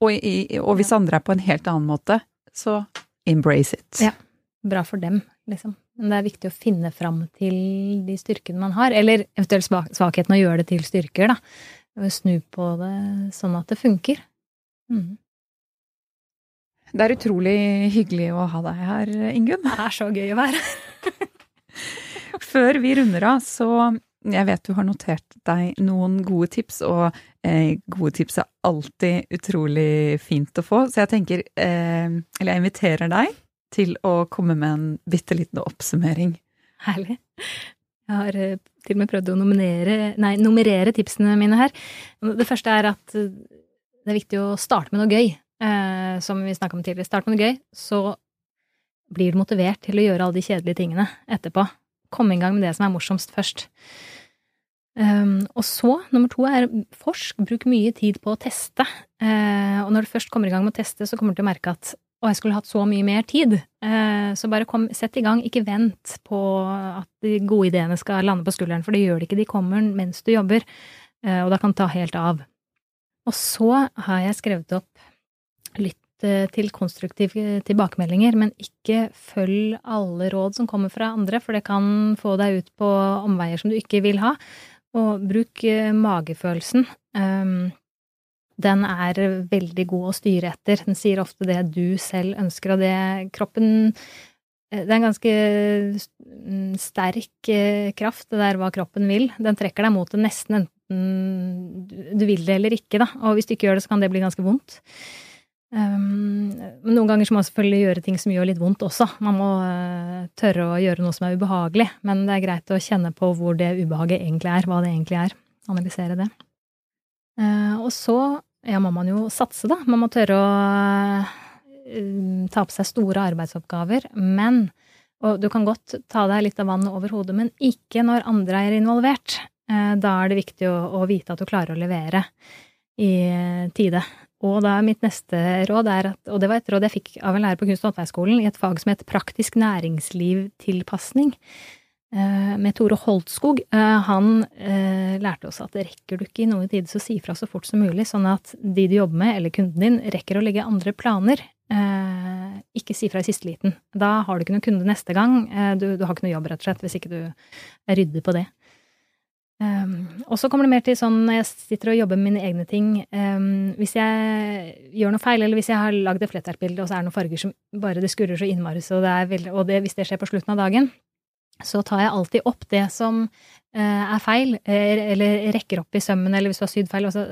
og, i, og hvis andre er på en helt annen måte, så embrace it. Ja. Bra for dem, liksom. Men det er viktig å finne fram til de styrkene man har, eller eventuelt svakheten og gjøre det til styrker, da. Snu på det sånn at det funker. Mm. Det er utrolig hyggelig å ha deg her, Ingunn. Det er så gøy å være Før vi runder av, så jeg vet du har notert deg noen gode tips, og eh, gode tips er alltid utrolig fint å få, så jeg tenker eh, Eller jeg inviterer deg til å komme med en bitte liten oppsummering. Herlig. Jeg har eh, til og med prøvd å nominere, nei, nummerere tipsene mine her. Det første er at eh, det er viktig å starte med noe gøy. Eh, som vi snakka om tidligere. Start med noe gøy, så blir du motivert til å gjøre alle de kjedelige tingene etterpå. Kom i gang med det som er morsomst først. Um, og så, nummer to er forsk. Bruk mye tid på å teste. Uh, og når du først kommer i gang med å teste, så kommer du til å merke at og jeg skulle hatt så mye mer tid. Eh, så bare kom, sett i gang, ikke vent på at de gode ideene skal lande på skulderen, for det gjør de ikke, de kommer mens du jobber, eh, og da kan ta helt av. Og så har jeg skrevet opp lytt til konstruktive tilbakemeldinger, men ikke følg alle råd som kommer fra andre, for det kan få deg ut på omveier som du ikke vil ha. Og bruk eh, magefølelsen. Um, den er veldig god å styre etter. Den sier ofte det du selv ønsker, og det kroppen eh, Det er en ganske mm, sterk eh, kraft, det der hva kroppen vil. Den trekker deg mot det nesten enten du vil det eller ikke, da. Og hvis du ikke gjør det, så kan det bli ganske vondt. Um, men noen ganger så må man selvfølgelig gjøre ting som gjør litt vondt også. Man må uh, tørre å gjøre noe som er ubehagelig, men det er greit å kjenne på hvor det ubehaget egentlig er, hva det egentlig er. Analysere det. Og så ja, må man jo satse, da. Man må tørre å uh, ta på seg store arbeidsoppgaver. Men Og du kan godt ta deg litt av vannet over hodet, men ikke når andre er involvert. Uh, da er det viktig å, å, vite at du klarer å levere i tide. Og da er mitt neste råd er at, og det var et råd jeg fikk av en lærer på Kunst- og håndverksskolen i et fag som het praktisk næringslivtilpasning. Eh, med Tore Holtskog. Eh, han eh, lærte oss at rekker du ikke i noen tid, så si fra så fort som mulig, sånn at de du jobber med, eller kunden din, rekker å legge andre planer. Ikke si fra i siste liten. Da har du ikke noen kunde neste gang. Du, du, har ikke noe jobb, rett og slett, hvis ikke du er ryddig på det. Um, og så kommer det mer til sånn når jeg sitter og jobber med mine egne ting um, Hvis jeg gjør noe feil, eller hvis jeg har lagd et flettert og så er det noen farger som bare det skurrer så innmari, så det er veldig, og det, hvis det skjer på slutten av dagen, så tar jeg alltid opp det som uh, er feil, eller rekker opp i sømmen, eller hvis du har sydd feil, altså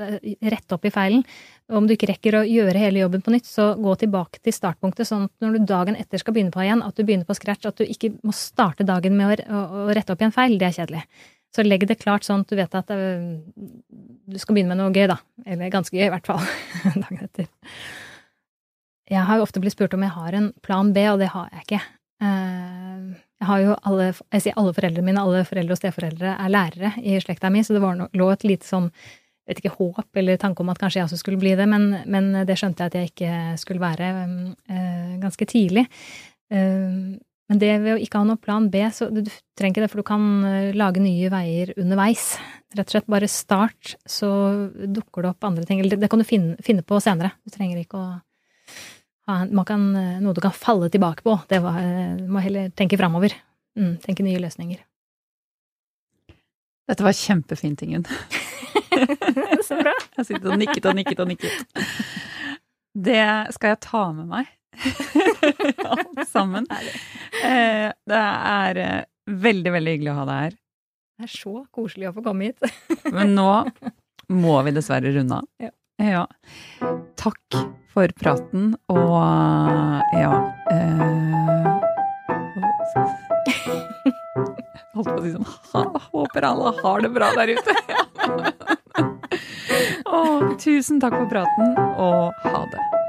rette opp i feilen. Om du ikke rekker å gjøre hele jobben på nytt, så gå tilbake til startpunktet, sånn at når du dagen etter skal begynne på igjen, at du begynner på scratch, at du ikke må starte dagen med å, rette opp igjen feil. Det er kjedelig. Så legg det klart sånn at du vet at du skal begynne med noe gøy, da. Eller ganske gøy, i hvert fall. dagen etter. Jeg har jo ofte blitt spurt om jeg har en plan B, og det har jeg ikke. Eh, jeg har jo alle, jeg sier alle foreldrene mine, alle foreldre og steforeldre er lærere i slekta mi, så det no, lå et lite sånn, jeg vet ikke, håp eller tanke om at kanskje jeg også skulle bli det, men, men det skjønte jeg at jeg ikke skulle være øh, ganske tidlig. Uh, men det ved å ikke ha noen plan B, så du, du trenger ikke det, for du kan uh, lage nye veier underveis. Rett og slett bare start, så dukker det opp andre ting. Eller det, det kan du finne, finne, på senere. Du trenger ikke å kan, uh, noe du kan falle tilbake på. Det var, du må heller tenke framover. Mm, tenke nye løsninger. Dette var kjempefint, Ingunn. så bra. Jeg sitter og nikket og nikket og nikket. Det skal jeg ta med meg alt sammen. Eh, det er eh, veldig, veldig hyggelig å ha deg her. Det er så koselig å få komme hit. Men nå må vi dessverre runde av. Ja. Ja. Takk for praten, og ja eh, Holdt på å si sånn Håper alle har det bra der ute. og tusen takk for praten, og ha det.